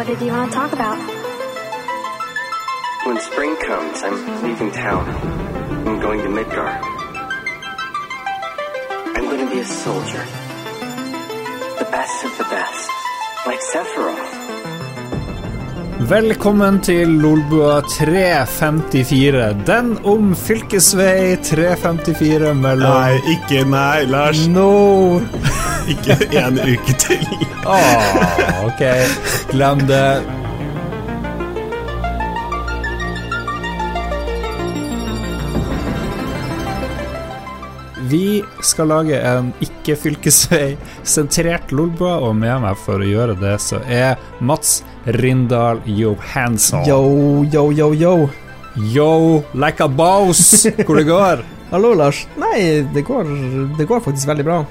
what did you want to talk about? When spring comes, I'm leaving town. I'm going to Midgar. I'm going to be a soldier. The best of the best. Like Sephiroth. Velkommen til Lolbua 354. Den om fylkesvei 354 mellom Nei, ikke nei, Lars. No! Ikke en uke til. Ah, ok, glem det. Vi skal lage en ikke-fylkesvei-sentrert Lolbua, og med meg for å gjøre det, så er Mats Rindal Johansson. Yo, yo, yo, yo. Yo, like a boss! Hvor det går? Hallo, Lars. Nei, det går, det går faktisk veldig bra.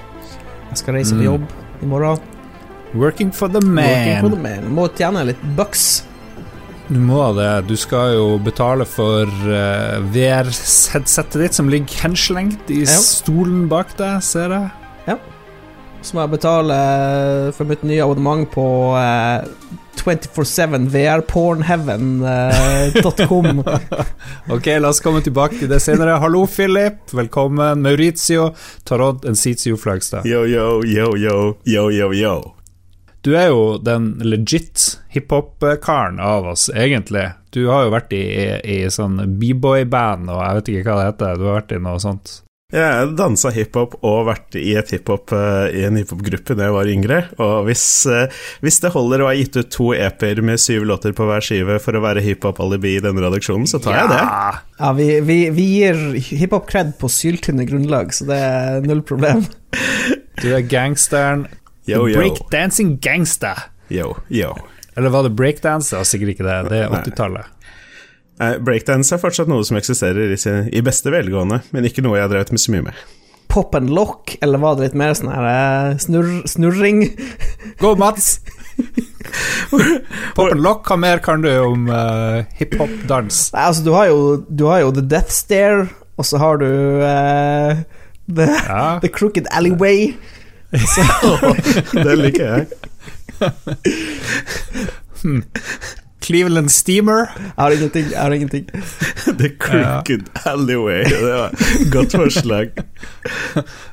Jeg skal reise på Mm. jobb i morgen. Working for the Working for man. the man. Må tjene litt bucks. Du må det. Du skal jo betale for uh, VR-headsetet ditt, som ligger henslengt i Ja. stolen bak deg, ser jeg. Så må jeg betale for mitt nye abonnement på eh, 24-7 vrpornheaven.com. Ok, la oss komme tilbake til det senere. Hallo, Philip. Velkommen. Maurizio Tarot Ensitio Flagstad. Yo, yo, yo, yo, yo, yo, yo. Du er jo den legit hiphop-karen av oss, egentlig. Du har jo vært i, i, i sånn b-boy-band, og jeg vet ikke hva det heter. Du har vært i noe sånt. Jeg dansa hiphop og vært i, et hiphop, eh, i en hiphop-gruppe da jeg var yngre. Og hvis, eh, hvis det holder å ha gitt ut to EP-er med syv låter på hver skive for å være hiphop-alibi i denne redaksjonen, så tar jeg det. Ja. Ja, vi, vi, vi gir hiphop-kred på syltynne grunnlag, så det er null problem. Du er gangsteren. Yo, yo. Breakdancing gangster. Yo, yo. Eller var det var sikkert ikke det. Det er 80-tallet. Nei, Breakdance er fortsatt noe som eksisterer i, sin, i beste velgående, men ikke noe jeg har drevet med så mye med. Pop and lock, eller var det litt mer sånn her eh, snurr, snurring? Gå, Mats! Pop and lock, hva mer kan du om uh, hiphop-dans? Nei, altså, du har jo, du har jo The Death Stare, og så har du uh, the, Ja. the Crooked Alleyway. Det liker jeg. Cleveland Steamer. Jeg har ingenting. Jeg har ingenting. The Crooked Alleyway. Det var godt forslag.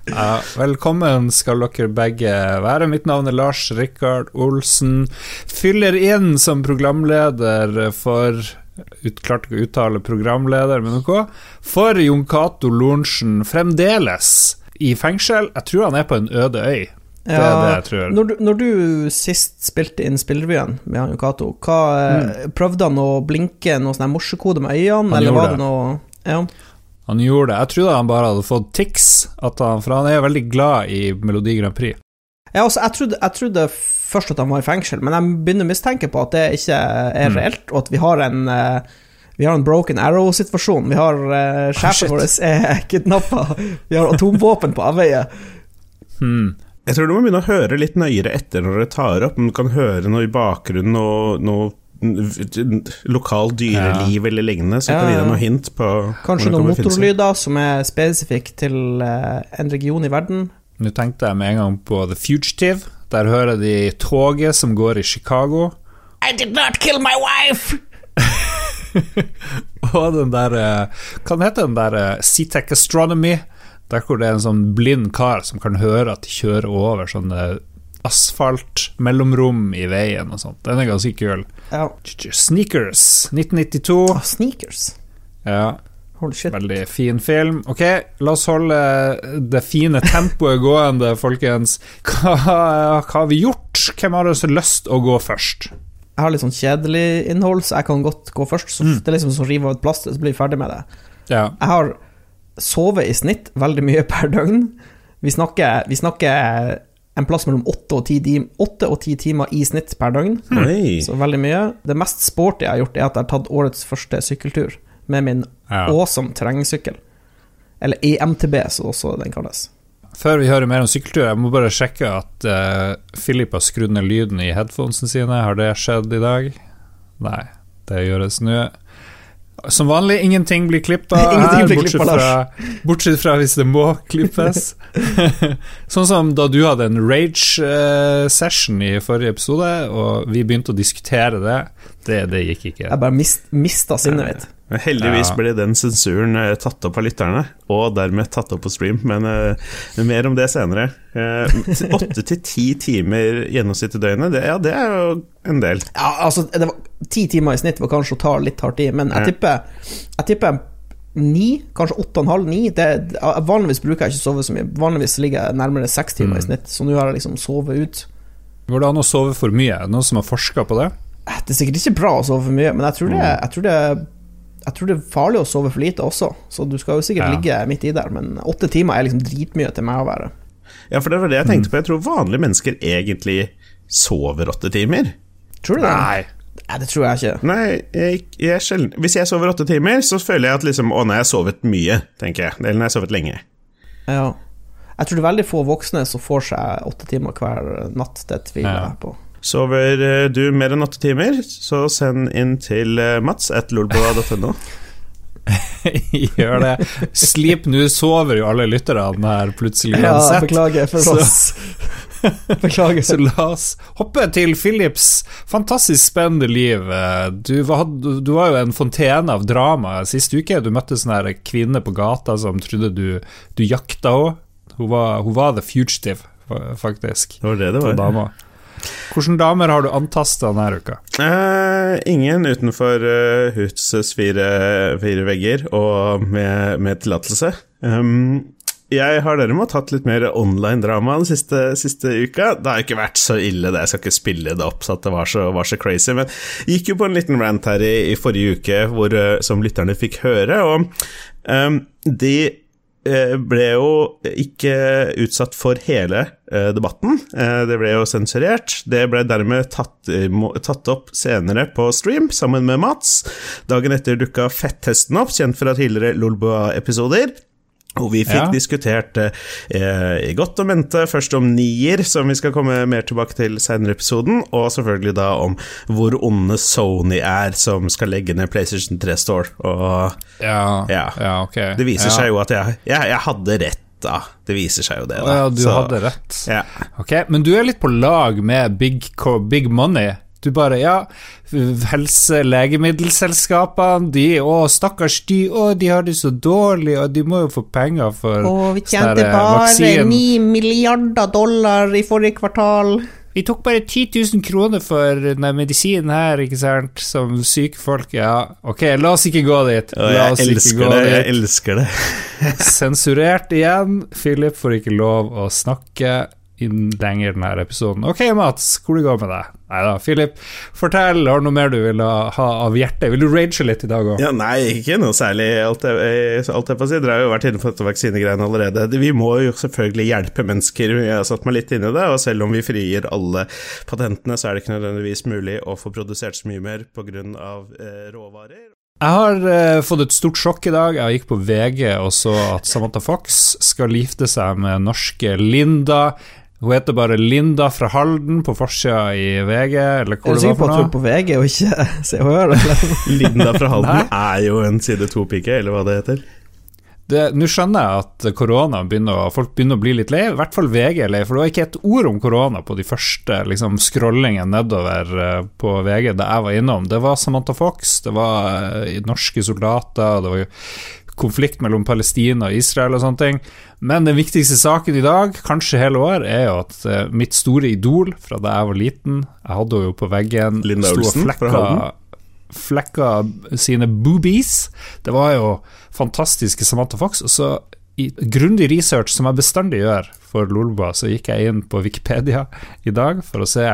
Ja, velkommen skal dere begge være. Mitt navn er Lars Rikard Olsen. Fyller inn som programleder for Klarte ikke å uttale programleder, men noe. For Jon Cato Lorentzen fremdeles i fengsel. Jeg tror han er på en øde øy. Det er det jeg tror. Når du, når du sist spilte inn spillrevyen med han Cato, hva, eh, prøvde han å blinke noe sånn morsekode med øynene, Han eller gjorde var det det. noe Ja. Han gjorde det. Jeg trodde han bare hadde fått tics, at han, for han er veldig glad i Melodi Grand Prix. Ja, altså, jeg, trodde, jeg trodde først at han var i fengsel, men jeg begynner å mistenke på at det ikke er Mm. reelt, og at vi har en eh, vi har en broken arrow-situasjon. Vi har uh, Sjefen oh, vår er kidnappa. Vi har atomvåpen på avveie. Hmm. Jeg tror du må begynne å høre litt nøyere etter når dere tar opp, om du kan høre noe i bakgrunnen, noe, noe lokal dyreliv eller lignende, Så Ja, kan gi deg noe hint på Kanskje noen motorlyder som er spesifikke til eh, en region i verden. Nå tenkte jeg med en gang på The Fugitive. Der hører de toget som går i Chicago. I did not kill my wife! Og den der eh, Hva heter den der eh, Seatech Astronomy? Der hvor det er en sånn blind kar som kan høre at de kjører over sånne asfaltmellomrom i veien og sånt. Den er ganske kul. Ja. Sneakers, 1992. Oh, sneakers. Ja, Holy shit. veldig fin film. Ok, la oss holde det fine tempoet gående, folkens. Hva, hva har vi gjort? Hvem har så lyst å gå først? Jeg har litt sånn kjedelig innhold, så jeg kan godt gå først. Så Mm. Det er liksom som å rive av et plaster, så blir vi ferdig med det. Ja. Jeg har sovet i snitt veldig mye per døgn. Vi snakker, vi snakker en plass mellom åtte og ti tim- åtte og ti timer i snitt per døgn. Oi. Så veldig mye. Det mest sporty jeg har gjort, er at jeg har tatt årets første sykkeltur med min Ja. awesome terrengsykkel. Eller EMTB, som også den kalles. Før vi hører mer om sykkeltur, jeg må bare sjekke at uh, Philip har skrudd ned lyden i headphonesene sine. Har det skjedd i dag? Nei, det gjøres nå. Som vanlig, ingenting blir Ingenting her, blir bortsett, klippet, fra, bortsett fra hvis det må klippes. sånn som da du hadde en rage-session i forrige episode, og vi begynte å diskutere det. Det, det gikk ikke. Jeg bare mist, mista sinnet mitt. Men heldigvis ble den sensuren eh, tatt opp av lytterne, og dermed tatt opp på stream, men uh, mer om det senere. Eh, Åtte til ti timer gjennomsnitt i døgnet, det, ja, det er jo en del. Ja, altså, det var Ti timer i snitt var kanskje å ta litt hardt i, men jeg tipper Jeg tipper ni, kanskje åtte og en halv, ni. Vanligvis bruker jeg ikke sove så mye. Vanligvis ligger jeg nærmere seks timer i snitt, så nå har jeg liksom sovet ut. Går det an å sove for mye? Noen som har forska på det? Eh, Det er sikkert ikke bra å sove for mye, men jeg tror det, Mm. jeg tror det jeg tror det er farlig å sove for lite også, så du skal jo sikkert Ja. ligge midt i der, men åtte timer er liksom dritmye til meg å være. Ja, for det var det jeg tenkte på. Jeg tror vanlige mennesker egentlig sover åtte timer. Tror du det? Nei, det tror jeg ikke. Nei, jeg, jeg sjelden Hvis jeg sover åtte timer, så føler jeg at liksom Å, jeg har sovet mye, tenker jeg. Eller nå har sovet lenge. Ja. Jeg tror det er veldig få voksne som får seg åtte timer hver natt. Det tviler Ja. jeg på. Sover eh, du mer enn åtte timer, så send inn til eh, mats at lolboa.no. Gjør det. Sleep, nå sover jo alle lytterne her plutselig Ja, uansett. beklager for Så- oss. beklager. Så la oss hoppe til Philips fantastisk spennende liv. Eh, Du var, du var jo en fontene av drama sist uke. Du møtte sånn her kvinne på gata som trodde du, du jakta henne. Hun var, hun var the fugitive, faktisk. Det var det det var. Hvilke damer har du antasta denne uka? Eh, ingen utenfor uh, husets fire, fire vegger og med, med tillatelse. Um, jeg har derimot hatt litt mer online-drama den siste, siste uka. Det har ikke vært så ille, det. Jeg skal ikke spille det opp så det var så, var så crazy. Men jeg gikk jo på en liten rant her i, i forrige uke hvor, eh, som lytterne fikk høre, og um, de ble jo ikke utsatt for hele eh, debatten. Eh, Det ble jo sensurert. Det ble dermed tatt, tatt opp senere på stream sammen med Mats. Dagen etter dukka fetthesten opp, kjent fra tidligere Lolbua-episoder. Og vi fikk Ja. diskutert eh, i godt og mente først om nier, som vi skal komme mer tilbake til senere i episoden, og selvfølgelig da om hvor onde Sony er, som skal legge ned PlayStation 3 Store. Og Ja, Ja. det viser ja. seg jo at jeg, jeg, jeg hadde rett, da. Det viser seg jo det, da. ja, du Så- hadde rett. Ja. Ok, Men du er litt på lag med big, big money. Du bare Ja, helse- legemiddelselskapene, de Å, stakkars de, å, de har det så dårlig, og de må jo få penger for Å, vi sånn tjente bare ni 9 milliarder dollar i forrige kvartal. Vi tok bare 10 000 kroner for den medisinen her, ikke sant, som syke folk Ja, ok, la oss ikke gå dit. La jeg oss ikke elsker gå det, jeg elsker det. Sensurert igjen. Philip får ikke lov å snakke lenger denne episoden. Ok, Mats, hvor det går med deg? Nei da, Philip, fortell, har du noe mer du vil ha av hjertet? Vil du rage litt i dag òg? Ja, nei, ikke noe særlig. Alt jeg, alt jeg på å si. Dere har jo vært inne på dette vaksinegreiene allerede. Vi må jo selvfølgelig hjelpe mennesker. Jeg har satt meg litt inn i det, og selv om vi frigir alle patentene, så er det ikke nødvendigvis mulig å få produsert så mye mer pga. Eh, råvarer. Jeg har eh, fått et stort sjokk i dag. Jeg gikk på VG og så at Samantha Fox skal gifte seg med norske Linda. Hun heter bare Linda fra Halden på forsida i VG, eller Er du det på var at hun for er noe. på VG og ikke Se og Hør? Linda fra Halden Nei. er jo en side to-pike, eller hva det heter. Nå skjønner jeg at korona begynner folk begynner å bli litt lei, i hvert fall VG er lei, for det var ikke et ord om korona på de første liksom, scrollingene nedover eh, på VG da jeg var innom. Det var Samantha Fox, det var eh, norske soldater, det var konflikt mellom Palestina og Israel og sånne ting. Men den viktigste saken i dag, kanskje hele år, er jo at eh, mitt store idol fra da jeg var liten Jeg hadde jo på veggen, Linda Olsen fra flekka Halden. flekka sine boobies. Det var jo fantastiske Samantha Fox. Og så i grundig research, som jeg bestandig gjør for Lolba, så gikk jeg inn på Wikipedia i dag for å se,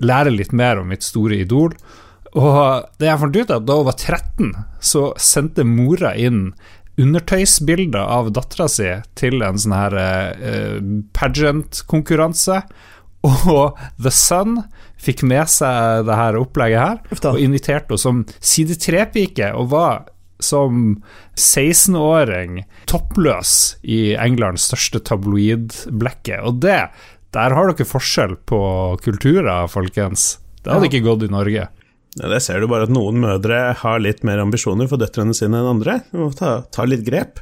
lære litt mer om mitt store idol. Og det jeg fant ut, at da hun var 13, så sendte mora inn undertøysbilder av dattera si til en sånn her eh, pageant-konkurranse. Og The Sun fikk med seg det her opplegget her, og inviterte henne som side tre-pike, og var som 16-åring toppløs i Englands største tabloidblekke. Og det, der har dere forskjell på kulturer, folkens. Det hadde Ja. ikke gått i Norge. Ja, det ser du bare at noen mødre har litt mer ambisjoner for døtrene sine enn andre. Du må ta, ta litt grep.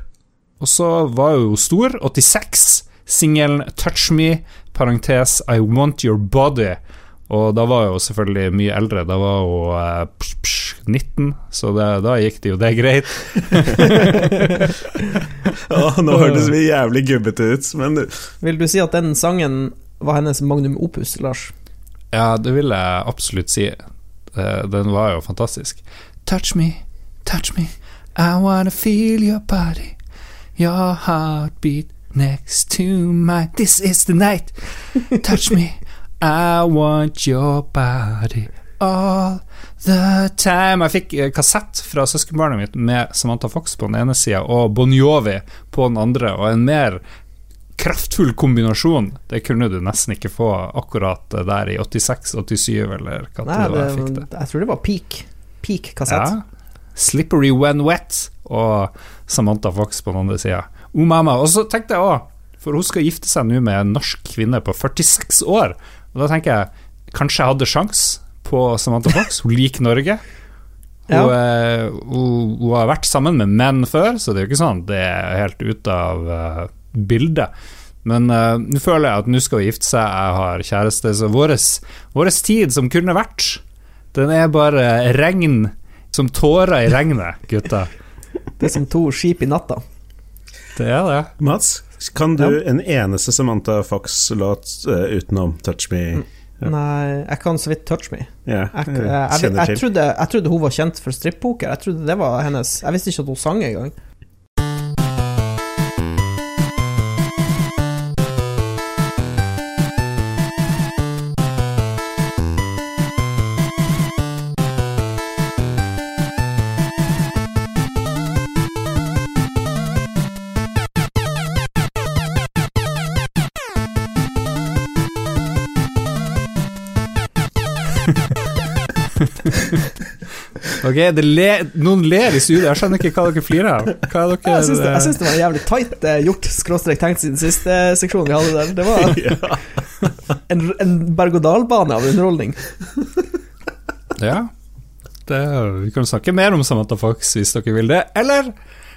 Og så var hun jo stor, 86, singelen 'Touch Me', parentes 'I Want Your Body'. Og da var hun selvfølgelig mye eldre, da var hun eh, psh, psh, 19, så det, da gikk det jo det greit. oh, nå hørtes vi jævlig gubbete ut, men Vil du si at den sangen var hennes magnum opus, Lars? Ja, det vil jeg absolutt si. Eh, Den var jo fantastisk. Touch me, touch me, I wanna feel your body. Your heartbeat next to my This is the night. Touch me, I want your body all the time. Jeg fikk eh, kassett fra søskenbarnet mitt med Samantha Fox på den ene sida og Bon Jovi på den andre, og en mer kraftfull kombinasjon. Det kunne du nesten ikke få akkurat der i 86-87, eller hva Nei, det jeg fikk det. jeg tror det var peak. Peak kassett. Ja. Slippery When Wet og Samantha Fox på den andre sida. Mamma. Og så tenkte jeg òg, for hun skal gifte seg nå med en norsk kvinne på 46 år, og da tenker jeg kanskje jeg hadde sjans på Samantha Fox. Hun liker Norge. Hun, Ja. eh, hun, hun har vært sammen med menn før, så det er jo ikke sånn det er helt ute av eh, bildet. Men uh, nå føler jeg at nå skal hun gifte seg, jeg har kjæreste, så vår tid som kunne vært, den er bare regn som tårer i regnet, gutta. Det er som to skip i natta. Det er det. Mats, kan du Ja. en eneste Samantha Fox-låt uh, utenom 'Touch Me'? Ja. Nei, jeg kan så vidt touch me. Yeah, Jeg, jeg jeg, jeg, jeg, trodde, jeg trodde hun var kjent for strippoker. Jeg trodde det var hennes Jeg visste ikke at hun sang engang. Ok, det le, noen ler i studio, jeg skjønner ikke hva dere flirer av. Er dere Jeg syns det, jeg syns det var jævlig tight eh, gjort, skråstrek tenkt, siden siste seksjon vi hadde der. Det var Ja. en, en berg-og-dal-bane av underholdning. Ja. Det, vi kan snakke mer om Samantha Fox hvis dere vil det, eller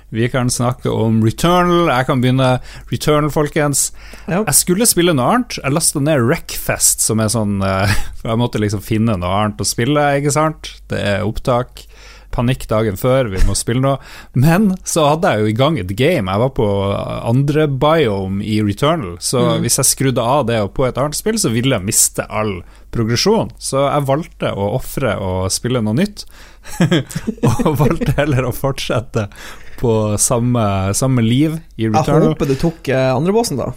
vi kan snakke om Returnal. Jeg kan begynne. Returnal, folkens. Ja. Jeg skulle spille noe annet. Jeg lasta ned Wreckfest, som er sånn eh, For jeg måtte liksom finne noe annet å spille, ikke sant? Det er opptak. Panikk dagen før, vi må spille noe. Men så hadde jeg jo i gang et game. Jeg var på andre biome i Returnal, så Mm. hvis jeg skrudde av det og på et annet spill, så ville jeg miste all progresjon. Så jeg valgte å ofre å spille noe nytt, og valgte heller å fortsette på samme, samme liv i Jeg håper du tok eh, andrebossen, da.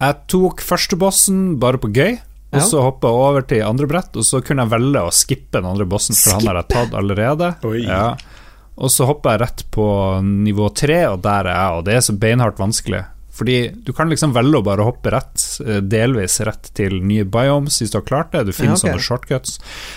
Jeg tok første bossen bare på gøy, og Ja. så hoppa jeg over til andre brett, og så kunne jeg velge å skippe den andre bossen, for han har jeg tatt allerede. Oi. Ja. Og så hoppa jeg rett på nivå tre, og der er jeg, og det er så beinhardt vanskelig. Fordi du kan liksom velge å bare hoppe rett, eh, delvis rett til nye biomes hvis du har klart det. Du finner Ja, okay. sånne shortcuts.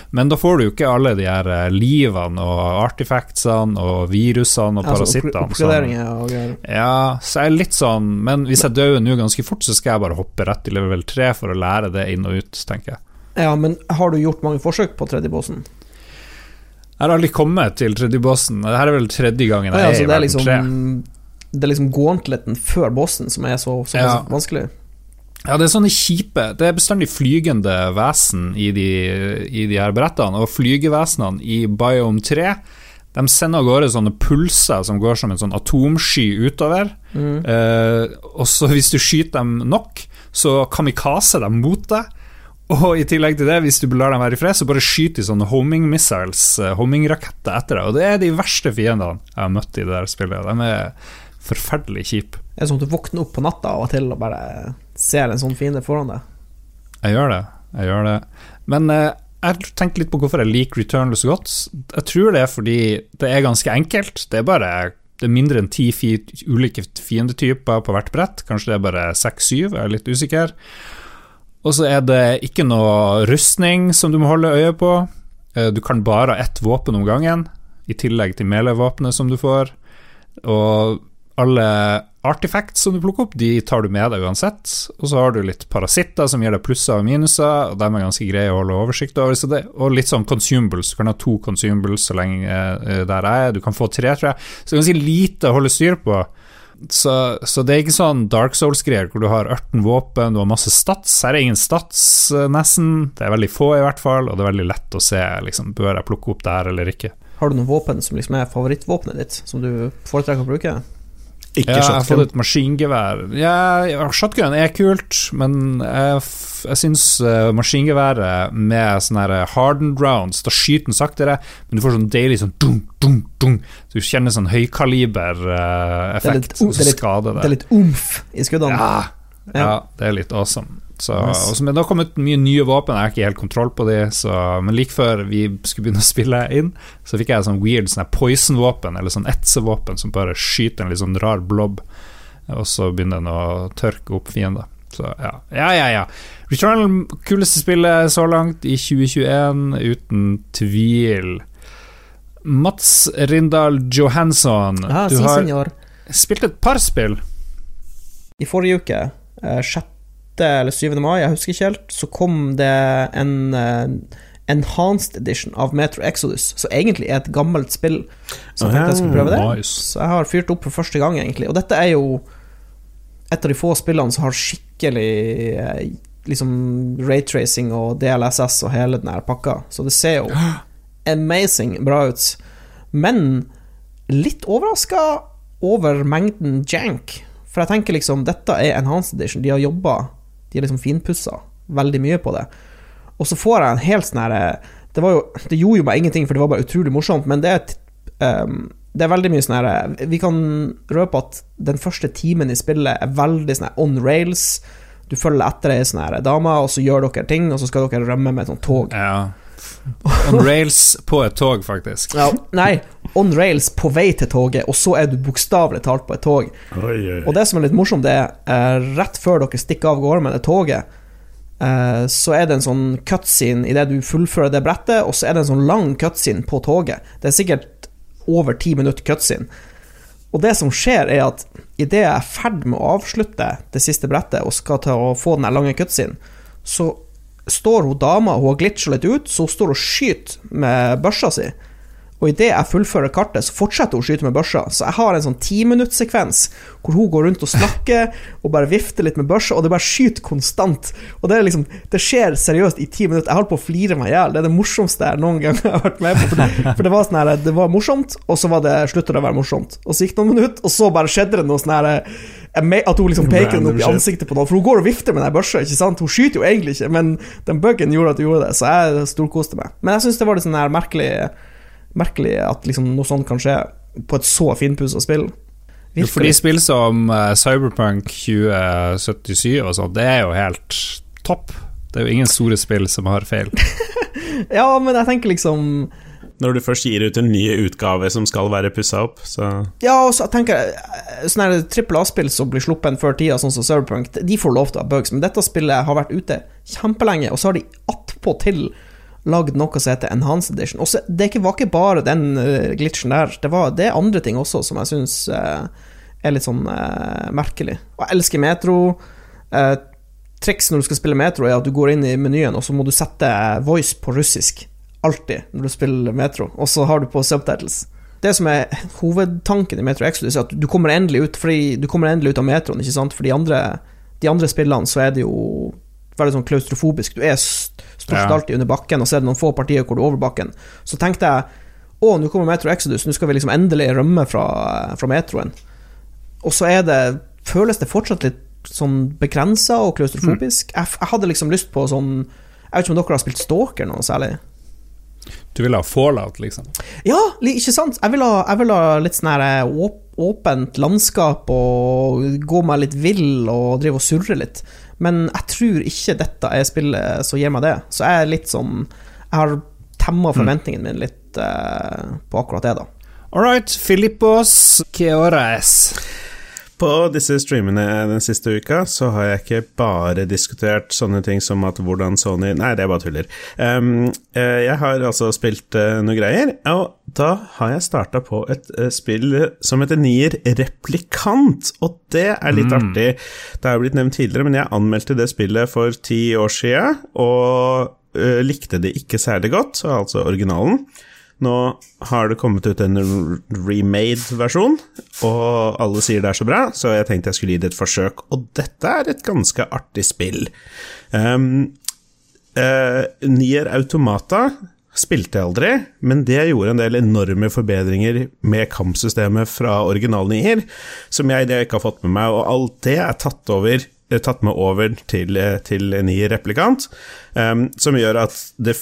Men da får du jo ikke alle de her eh, livene og artifactsene og virusene og Altså, parasittene. og ja, så jeg er litt sånn Men hvis jeg dør nå ganske fort, så skal jeg bare hoppe rett til level 3 for å lære det inn og ut, tenker jeg. Ja, men har du gjort mange forsøk på tredje bossen? Jeg har aldri kommet til tredje bossen. Dette er vel tredje gangen Ja, jeg altså, er i det er verden liksom 3. Det er liksom gauntleten før bossen som er så, så Ja. vanskelig. Ja, det er sånne kjipe Det er bestandig flygende vesen i de, i de her brettene, og flygevesenene i Biome 3 de sender av gårde sånne pulser som går som en sånn atomsky utover. Mm. Eh, og så hvis du skyter dem nok, så kamikaze dem mot deg. Og i tillegg til det, hvis du lar dem være i fred, så bare skyter de sånne homing missiles, eh, homing-raketter etter deg. Og det er de verste fiendene jeg har møtt i det der spillet. De er forferdelig kjip. Det er sånn at du våkner opp på natta av og til og bare ser en sånn fiende foran deg. Jeg gjør det. Jeg gjør det. Men eh, jeg tenker litt på hvorfor jeg liker Returnless så godt. Jeg tror det er fordi det er ganske enkelt. Det er bare det er mindre enn ti ulike fiendetyper på hvert brett. Kanskje det er bare seks-syv, jeg er litt usikker. Og så er det ikke noe rustning som du må holde øye på. Eh, Du kan bare ha ett våpen om gangen, i tillegg til melee-våpenet som du får. Og alle artifacts som du plukker opp, de tar du med deg uansett. Og så har du litt parasitter som gir deg plusser og minuser, og dem er ganske greie å holde oversikt over. Det, og litt sånn consumables. Du kan ha to consumables så lenge uh, der jeg er. Du kan få tre, tror jeg. Så det er ganske lite å holde styr på. Så, så, det er ikke sånn Dark Souls-greier hvor du har 18 våpen, du har masse stats. Her er ingen stats, uh, nesten. Det er veldig få, i hvert fall, og det er veldig lett å se liksom, bør jeg plukke opp det her eller ikke. Har du noen våpen som liksom er favorittvåpenet ditt, som du foretrekker å bruke? Ikke ja, jeg har fått et maskingevær. Ja, shotgun er kult, men jeg, jeg syns uh, maskingeværet med sånne her hardened rounds Da skyter den saktere, men du får sånn deilig sånn dung, dung, dung. Så du kjenner sånn høykaliber-effekt uh, som skader deg. Det er litt umf i skuddene. Ja, ja, det er litt awesome. Så, også, men det har kommet mye nye våpen, jeg har ikke helt kontroll på de. Så, men like før vi skulle begynne å spille inn, så fikk jeg sånn weird sånn poison-våpen, eller sånn etsevåpen, som bare skyter en litt sånn rar blob, og så begynner den å tørke opp fiender. Så ja, ja, ja. ja. Returnal, kuleste spillet så langt i 2021, uten tvil. Mats Rindal Johansson, ah, du si, har senor. spilt et par spill. I forrige uke, uh, 6. eller 7. mai, jeg husker ikke helt, så kom det en uh, enhanced edition av Metro Exodus, så egentlig er et gammelt spill. Så jeg tenkte jeg skulle prøve det. Nice. Så jeg har fyrt opp for første gang, egentlig. Og dette er jo et av de få spillene som har skikkelig uh, liksom raytracing og DLSS og hele den her pakka, så det ser jo amazing bra ut. Men litt overraska over mengden jank. For jeg tenker liksom, dette er enhanced edition. De har jobba, de er liksom finpussa veldig mye på det. Og så får jeg en helt sånn herre det, var jo, det gjorde jo meg ingenting, for det var bare utrolig morsomt, men det er, um, det er veldig mye sånn herre Vi kan røpe at den første timen i spillet er veldig sånn on rails. Du følger etter ei sånn dame, og så gjør dere ting, og så skal dere rømme med et sånt tog. Ja. On rails på et tog, faktisk. Ja, nei, on rails på vei til toget, og så er du bokstavelig talt på et tog. Oi, oi. Og det som er litt morsomt, det er eh, rett før dere stikker av gårde med det toget, eh, så er det en sånn cutscene idet du fullfører det brettet, og så er det en sånn lang cutscene på toget. Det er sikkert over ti minutter cutscene. Og det som skjer, er at idet jeg er i ferd med å avslutte det siste brettet og skal til å få den lange cutscenen, så står hun dama, hun har glitcha litt ut, så hun står og skyter med børsa si. Og idet jeg fullfører kartet, så fortsetter hun å skyte med børsa. Så jeg har en sånn timinuttssekvens hvor hun går rundt og snakker og bare vifter litt med børsa, og det bare skyter konstant. Og det liksom Det skjer seriøst i ti minutter. Jeg holdt på å flire meg i hjel. Det er det morsomste jeg noen gang har vært med på. For det, for det var sånn her Det var morsomt, og så var det slutter det å være morsomt. Og så gikk det noen minutter, og så bare skjedde det noe sånn her at hun liksom peker den opp i ansiktet på noen. For hun går og vifter med den børsa, ikke sant? Hun skyter jo egentlig ikke, men den buggen gjorde at hun gjorde det, så jeg storkoste meg. Men jeg syns det var litt sånn her merkelig Merkelig at liksom noe sånt kan skje på et så finpussa spill. Jo, fordi spill som eh, Cyberpunk 2077 og sånn, det er jo helt topp. Det er jo ingen store spill som har feil. Ja, men jeg tenker liksom Når du først gir ut en ny utgave som skal være pussa opp, så Ja, og så tenker jeg eh, Sånne trippel A-spill som blir sluppet før tida, sånn som Cyberpunk, de får lov til å ha bugs, men dette spillet har vært ute kjempelenge, og så har de attpåtil lagd noe som heter Enhanced Edition. Også, det var ikke bare den eh, glitchen der, det, var, det er andre ting også som jeg syns er litt sånn eh, merkelig. Jeg elsker Metro. Uh, triks når du skal spille Metro, er at du går inn i menyen, og så må du sette voice på russisk. Alltid når du spiller Metro. Og så har du på subtitles. Det som er hovedtanken i Metro Exodus, er at du kommer endelig ut Fordi du kommer endelig ut av metroen, ikke sant? For de andre spillene så er det jo veldig sånn klaustrofobisk. Du er stort Ja. alltid under bakken, og så er det noen få partier hvor du er over bakken. Så tenkte jeg å, nå kommer Metro Exodus, nå skal vi liksom endelig rømme fra, fra metroen. Og så er det Føles det fortsatt litt sånn begrensa og klaustrofobisk? Jeg, jeg hadde liksom lyst på sånn Jeg vet ikke om dere har spilt Stalker noe særlig? Du vil ha fallout, liksom. Ja, ikke sant? Jeg vil ha, jeg vil ha litt sånn her åpent landskap og gå meg litt vill og drive og surre litt. Men jeg tror ikke dette er spillet som gir meg det. Så jeg er litt sånn Jeg har temma forventningene mine litt uh, på akkurat det, da. All right, Filippos Keores. På disse streamene den siste uka så har jeg ikke bare diskutert sånne ting som at hvordan Sony Nei, det er bare tuller. Um, jeg har altså spilt uh, noe greier, og da har jeg starta på et uh, spill som heter Nier Replikant, og det er litt mm. artig. Det har blitt nevnt tidligere, men jeg anmeldte det spillet for ti år sia, og uh, likte det ikke særlig godt, altså originalen. Nå har det kommet ut en remade versjon, og alle sier det er så bra, så jeg tenkte jeg skulle gi det et forsøk. Og dette er et ganske artig spill. Um, uh, Nier Automata spilte jeg aldri, men det gjorde en del enorme forbedringer med kampsystemet fra originalen Nier, som jeg ikke har fått med meg, og alt det er tatt over tatt med over til, til Nier Replikant, um, som gjør at det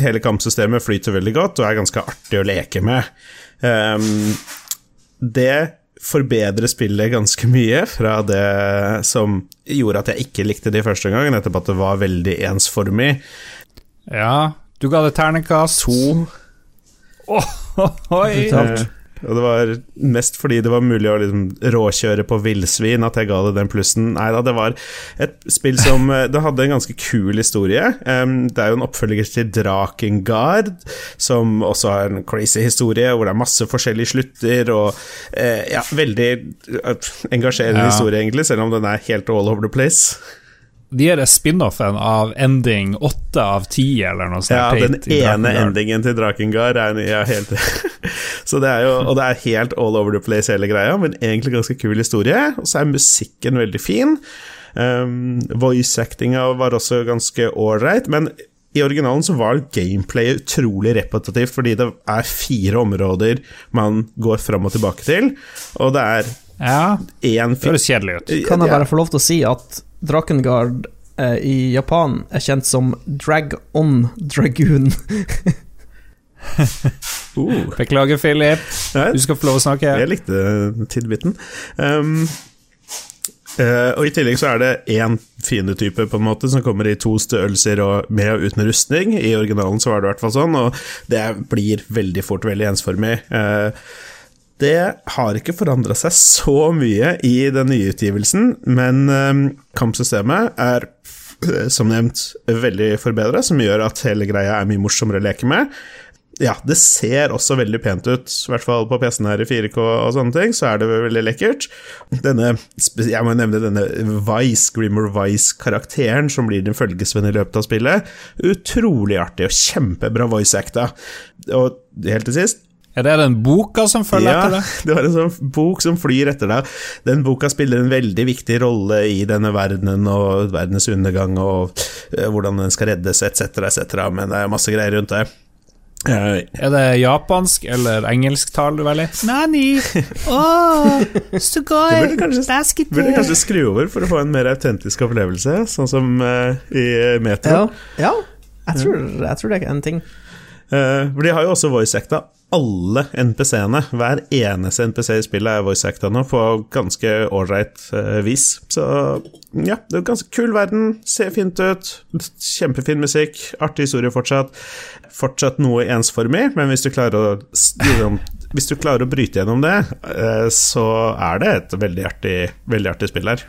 hele kampsystemet flyter veldig godt og er ganske artig å leke med. Um, det forbedrer spillet ganske mye fra det som gjorde at jeg ikke likte det i første gangen, nettopp at det var veldig ensformig. Ja, du ga det ternekast. To. Oh, oh, oi. Og det var mest fordi det var mulig å liksom råkjøre på villsvin at jeg ga det den plussen. Nei da, det var et spill som eh, Det hadde en ganske kul historie. det er jo en oppfølger til Drakengard, som også har en crazy historie, hvor det er masse forskjellige slutter, og eh, ja, veldig eh, engasjerende ja. historie, egentlig, selv om den er helt all over the place de er spin-offen av ending åtte av ti, eller noe sånt. Ja, den ene endingen til Drakengard er ja, helt Så det er jo Og det er helt all over the place, hele greia, men egentlig ganske kul historie. Og så er musikken veldig fin. Um, Voice-actinga var også ganske ålreit, men i originalen så var gameplay utrolig repetitivt, fordi det er fire områder man går fram og tilbake til, og det er ja, det høres kjedelig ut. Kan jeg bare få lov til å si at Drakengard eh, i Japan er kjent som Drag On Dragoon. uh. Beklager, Philip. Du skal få lov å snakke. Jeg likte tidbiten. Um, Uh, og I tillegg så er det én fiendetype på en måte som kommer i to størrelser og med og uten rustning. I originalen så var det i hvert fall sånn, og det blir veldig fort veldig ensformig. Uh, det har ikke forandra seg så mye i den nye utgivelsen, men um, kampsystemet er eh, som nevnt veldig forbedra, som gjør at hele greia er mye morsommere å leke med. Ja, det ser også veldig pent ut, i hvert fall på PC-en her i 4K og sånne ting, så er det veldig lekkert. Denne, jeg må nevne denne Vice, Grimmer Vice-karakteren, som blir din følgesvenn i løpet av spillet. Utrolig artig og kjempebra voice-acta. Og helt til sist, er det den boka som følger ja, etter deg? Ja, det var en sånn bok som flyr etter deg. Den boka spiller en veldig viktig rolle i denne verdenen og verdens undergang og uh, hvordan den skal reddes, etc., etc., men det er masse greier rundt det. Uh, er det japansk eller engelsktal du velger? Nani! Oh, sugoi! Du burde kanskje skru over for å få en mer autentisk opplevelse, sånn som uh, i Metro. Ja, ja. Jeg, tror, jeg, tror, det er en ting. for de har jo også voice acta alle NPC-ene, hver eneste NPC i spillet, er voice acta nå på ganske ålreit uh, vis. Så ja, det er en ganske kul verden, ser fint ut, kjempefin musikk, artig historie fortsatt. Fortsatt noe ensformig, men hvis du klarer å, hvis du klarer å bryte gjennom det, uh, så er det et veldig artig, veldig artig spill her.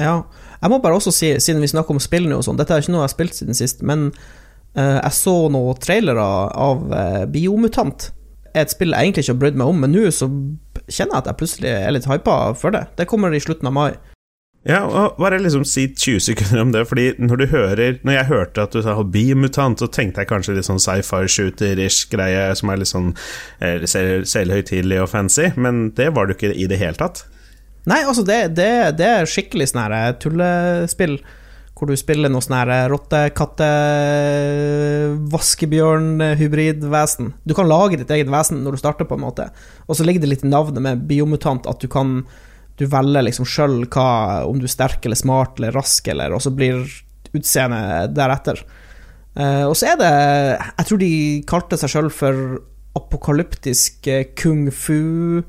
Ja. Jeg må bare også si, siden vi snakker om spill nå og sånn, dette er ikke noe jeg har spilt siden sist, men uh, jeg så noen trailere av Biomutant er et spill jeg egentlig ikke har brydd meg om, men nå så kjenner jeg at jeg plutselig er litt hypa for det. Det kommer i slutten av mai. Ja, og bare liksom si 20 sekunder om det, fordi når du hører Når jeg hørte at du sa biomutant, så tenkte jeg kanskje litt sånn sci-fi shooter-ish greie som er litt sånn eh, selvhøytidelig og fancy, men det var du ikke i det hele tatt. Nei, altså, det, det, det er skikkelig sånn her eh, tullespill hvor du spiller noe sånn rotte-katte-vaskebjørn-hybridvesen. Du kan lage ditt eget vesen når du starter, på en måte. Og så ligger det litt i navnet med biomutant at du kan Du velger liksom sjøl om du er sterk eller smart eller rask, eller, og så blir utseendet deretter. Uh, og så er det Jeg tror de kalte seg sjøl for apokalyptisk eh, kung fu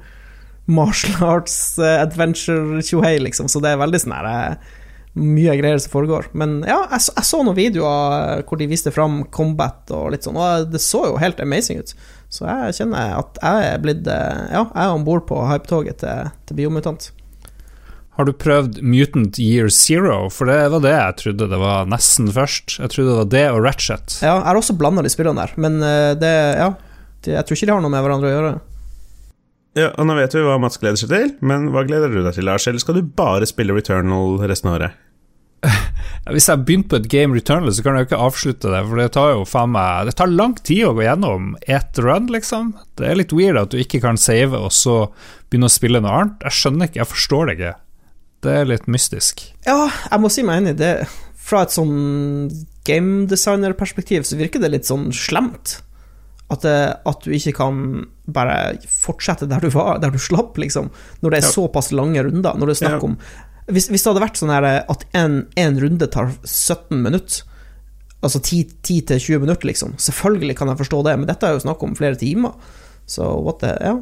martial arts adventure tjohei, liksom, så det er veldig sånn herre mye greier som foregår. Men ja, jeg, jeg, så noen videoer eh, hvor de viste fram combat og litt sånn, og det så jo helt amazing ut. Så jeg kjenner at jeg er blitt eh, Ja, jeg er om bord på hypetoget til, til Biomutant. Har du prøvd Mutant Year Zero? For det var det jeg trodde det var nesten først. Jeg trodde det var det og Ratchet. Ja, jeg har også blanda de spillene der, men eh, det Ja. Jeg tror ikke de har noe med hverandre å gjøre. Ja, og Nå vet vi hva Mats gleder seg til, men hva gleder du deg til, Lars? Eller skal du bare spille Returnal resten av året? Hvis jeg begynner på et game Returnal, så kan jeg jo ikke avslutte det, for det tar jo faen meg Det tar lang tid å gå gjennom ett run, liksom. Det er litt weird at du ikke kan save og så begynne å spille noe annet. Jeg skjønner ikke, jeg forstår det ikke. Det er litt mystisk. Ja, jeg må si meg enig. Det, fra et sånn gamedesignerperspektiv så virker det litt sånn slemt. At, at du ikke kan bare fortsette der du var, der du slapp, liksom. Når det er såpass lange runder. Når det er snakk Ja. om hvis, hvis det hadde vært sånn her at en, en runde tar 17 minutter, altså 10-20 minutter, liksom, selvfølgelig kan jeg forstå det, men dette er jo snakk om flere timer. Så what the Ja,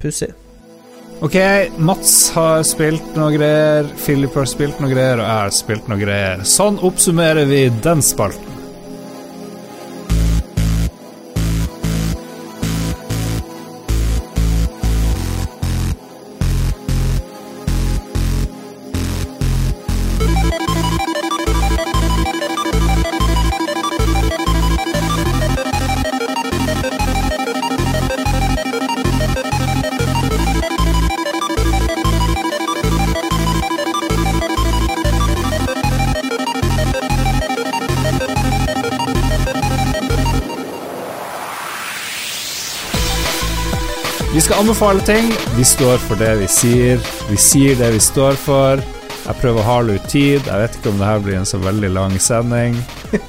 pussig. Ok, Mats har spilt noe greier, Philip har spilt noe greier, og jeg har spilt noe greier. Sånn oppsummerer vi den spalten. Anbefale ting. Vi står for det vi sier. Vi sier det vi står for. Jeg prøver å hale ut tid. Jeg vet ikke om det her blir en så veldig lang sending.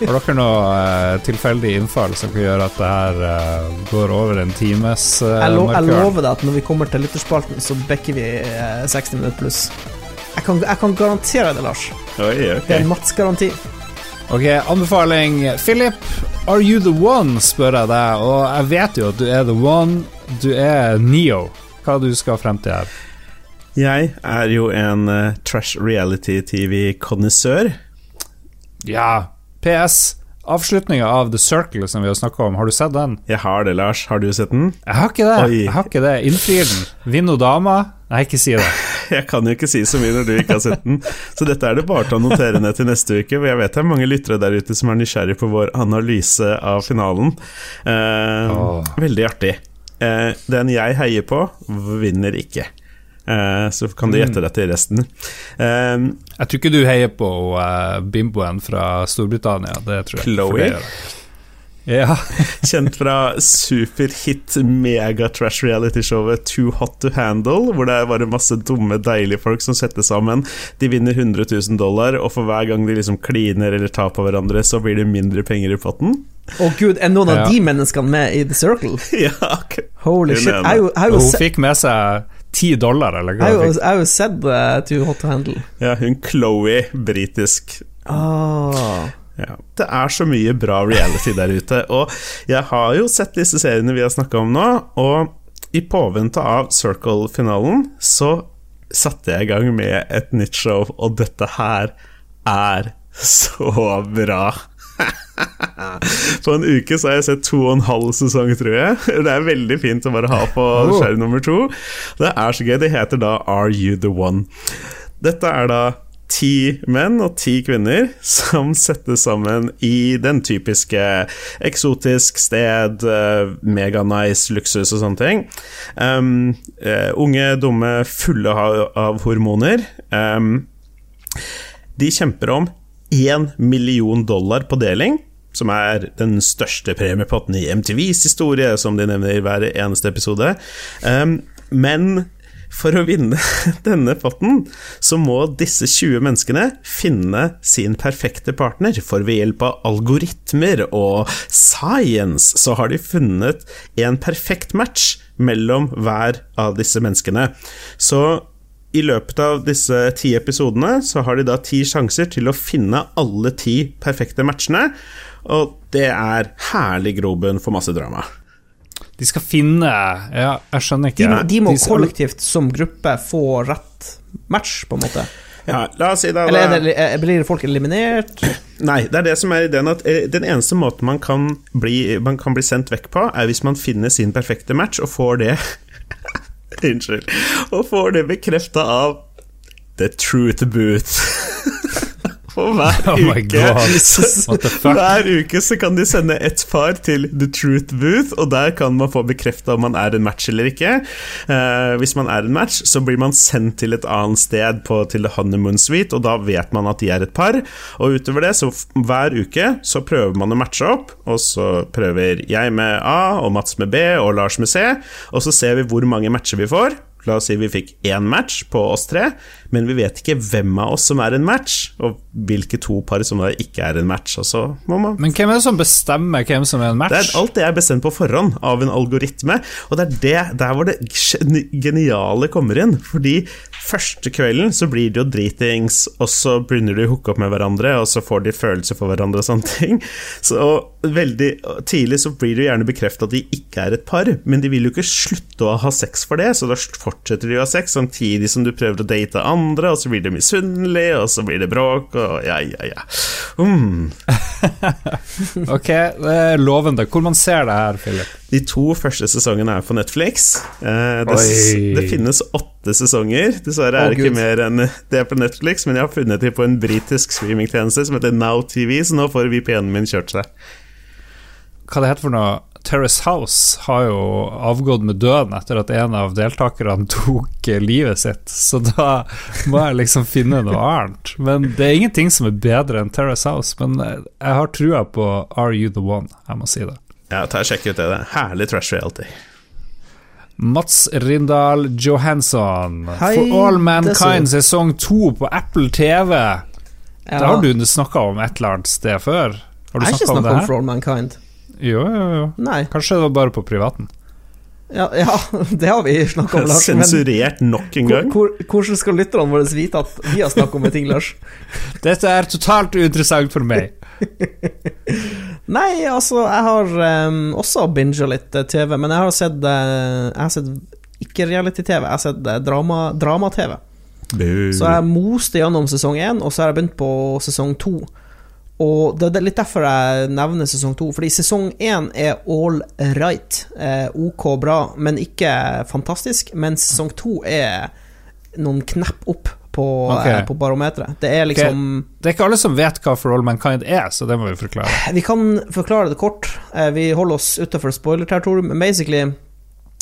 Har dere noe eh, tilfeldig innfall som kan gjøre at det her eh, går over en times eh, Jeg, lo, jeg lover deg at når vi kommer til lytterspalten, så bekker vi eh, 60 minutter pluss. Jeg kan, jeg kan garantere det, Lars. Oi, okay. Det er en Mats-garanti. Ok, anbefaling. Philip, are you the one, spør jeg deg. Og jeg vet jo at du er the one. Du er Neo. Hva du skal frem til her? Jeg er jo en uh, trash reality-TV-kondisør. Ja, PS. Avslutninga av The Circle som vi har snakka om, har du sett den? Jeg har det, Lars. Har du sett den? Jeg har ikke det. Oi. Jeg har ikke det. Innfrir den. Vinn noe dama? Nei, ikke si det. Jeg kan jo ikke si så mye når du ikke har sett den, så dette er det bare til å notere ned til neste uke. For jeg vet det er mange lyttere der ute som er nysgjerrig på vår analyse av finalen. Eh, oh. Veldig artig. Eh, den jeg heier på, vinner ikke. Eh, så kan du gjette dette i resten. Eh, Jeg tror ikke du heier på uh, bimboen fra Storbritannia. Det tror jeg. Jeg. Ja. Kjent fra superhit megatrash reality showet Too Hot To Handle, hvor det er bare masse dumme, deilige folk som setter sammen. De vinner 100 000 dollar, og for hver gang de liksom kliner eller tar på hverandre, så blir det mindre penger i potten. Å gud, er noen Ja. av de menneskene med i The Circle? ja, okay. Holy shit. Jeg, Jeg jeg hun se, fikk med seg ti dollar, eller hva jeg har jo sett uh, Too Hot to Handle. ja hun Chloé, britisk. Oh. Ja. Det er så mye bra reality der ute, og jeg har jo sett disse seriene vi har snakka om nå, og i påvente av Circle-finalen så satte jeg i gang med et nytt show, og dette her er så bra. På en uke så har jeg sett to og en halv sesong, tror jeg. Det er veldig fint å bare ha på skjerm nummer to. Det er så gøy. Det heter da Are You The One? Dette er da ti menn og ti kvinner som settes sammen i den typiske eksotisk sted, uh, meganice, luksus og sånne ting. Um, eh, unge, dumme, fulle av, av hormoner. Um, de kjemper om én million dollar på deling, som er den største premiepotten i MTVs historie, som de nevner i hver eneste episode. Um, men for å vinne denne potten, så må disse 20 menneskene finne sin perfekte partner. For ved hjelp av algoritmer og science så har de funnet en perfekt match mellom hver av disse menneskene. Så i løpet av disse ti episodene så har de da ti sjanser til å finne alle ti perfekte matchene, og det er herlig grobunn for masse drama. De skal finne Ja, jeg skjønner De, ikke. må- de må skal- kollektivt som gruppe få rett match, på en måte. Ja, la oss si da, Eller er det, blir folk eliminert? Nei, det er det som er ideen at eh, den eneste måten man kan, bli, man kan bli sendt vekk på, er hvis man finner sin perfekte match og får det Unnskyld. Og får det bekrefta av The Truth Booth. Og hver Oh uke? Hver uke så kan de sende ett par til The Truth Booth, og der kan man få bekrefta om man er en match eller ikke. Uh, hvis man er en match, så blir man sendt til et annet sted på, til The Honeymoon Suite, og da vet man at de er et par. Og utover det, så hver uke så prøver man å matche opp, og så prøver jeg med A, og Mats med B, og Lars med C, og så ser vi hvor mange matcher vi får. La oss si vi fikk én match på oss tre, men vi vet ikke hvem av oss som er en match, og hvilke to par som da ikke er en match. Men hvem er det som bestemmer hvem som er en det er, match? alt det er bestemt på forhånd av en algoritme, og det er det, der hvor det geniale kommer inn. Fordi første kvelden så blir det jo dritings, og så begynner de å hooke opp med hverandre, og så får de følelser for hverandre og sånne ting. Så veldig tidlig så blir det jo gjerne bekreftet at de ikke er et par, men de vil jo ikke slutte å ha sex for det, så da fortsetter de å ha sex samtidig som du prøver å date andre, og så blir det misunnelig, og så blir det bråk, og ja, ja, ja. Mm. Ok, det er lovende. Hvor man ser det her, Philip? De to første sesongene er på Netflix. Eh, det, det finnes åtte sesonger. Dessverre er det oh, ikke mer enn det er på Netflix, men jeg har funnet dem på en britisk streamingtjeneste som heter Now TV, så nå får VPN-en min kjørt seg. Hva det heter for noe? Terrace House har jo avgått med døden etter at en av deltakerne tok eh, livet sitt, så da må jeg liksom finne noe annet. Men det er ingenting som er bedre enn Terrace House, men eh, jeg har trua på Are You The One, jeg må si det. Ja, ta og Sjekk ut det. det. er Herlig trash reality. Mats Rindal Johansson, Hei, For All Mankind sesong to på Apple TV. Ja. Det har du snakka om et eller annet sted før? Har du Jeg har ikke snakka om om? For All Mankind. Jo, jo, jo. Nei. Kanskje det var bare på privaten. Ja, ja det har vi snakka om, Lars. Sensurert nok en gang. hvor, hvor, hvordan skal lytterne våre vite at vi har snakka om en ting, Lars? Dette er totalt uinteressant for meg. Nei, altså, jeg har um, også binga litt eh, TV, men jeg har sett uh, Jeg har sett ikke reality-TV, jeg har sett eh, drama- drama-TV. Drama så jeg moste gjennom sesong én, og så har jeg begynt på sesong to. Og det er litt derfor jeg nevner sesong to, fordi sesong én er all right. Eh, ok bra, men ikke fantastisk. Men sesong to er noen knepp opp på, okay. eh, på barometeret. Det er liksom Det er ikke alle som vet hva For All Mankind er, så det må vi forklare. Vi kan forklare det kort. Eh, Vi holder oss utenfor spoiler-territorium. Men basically,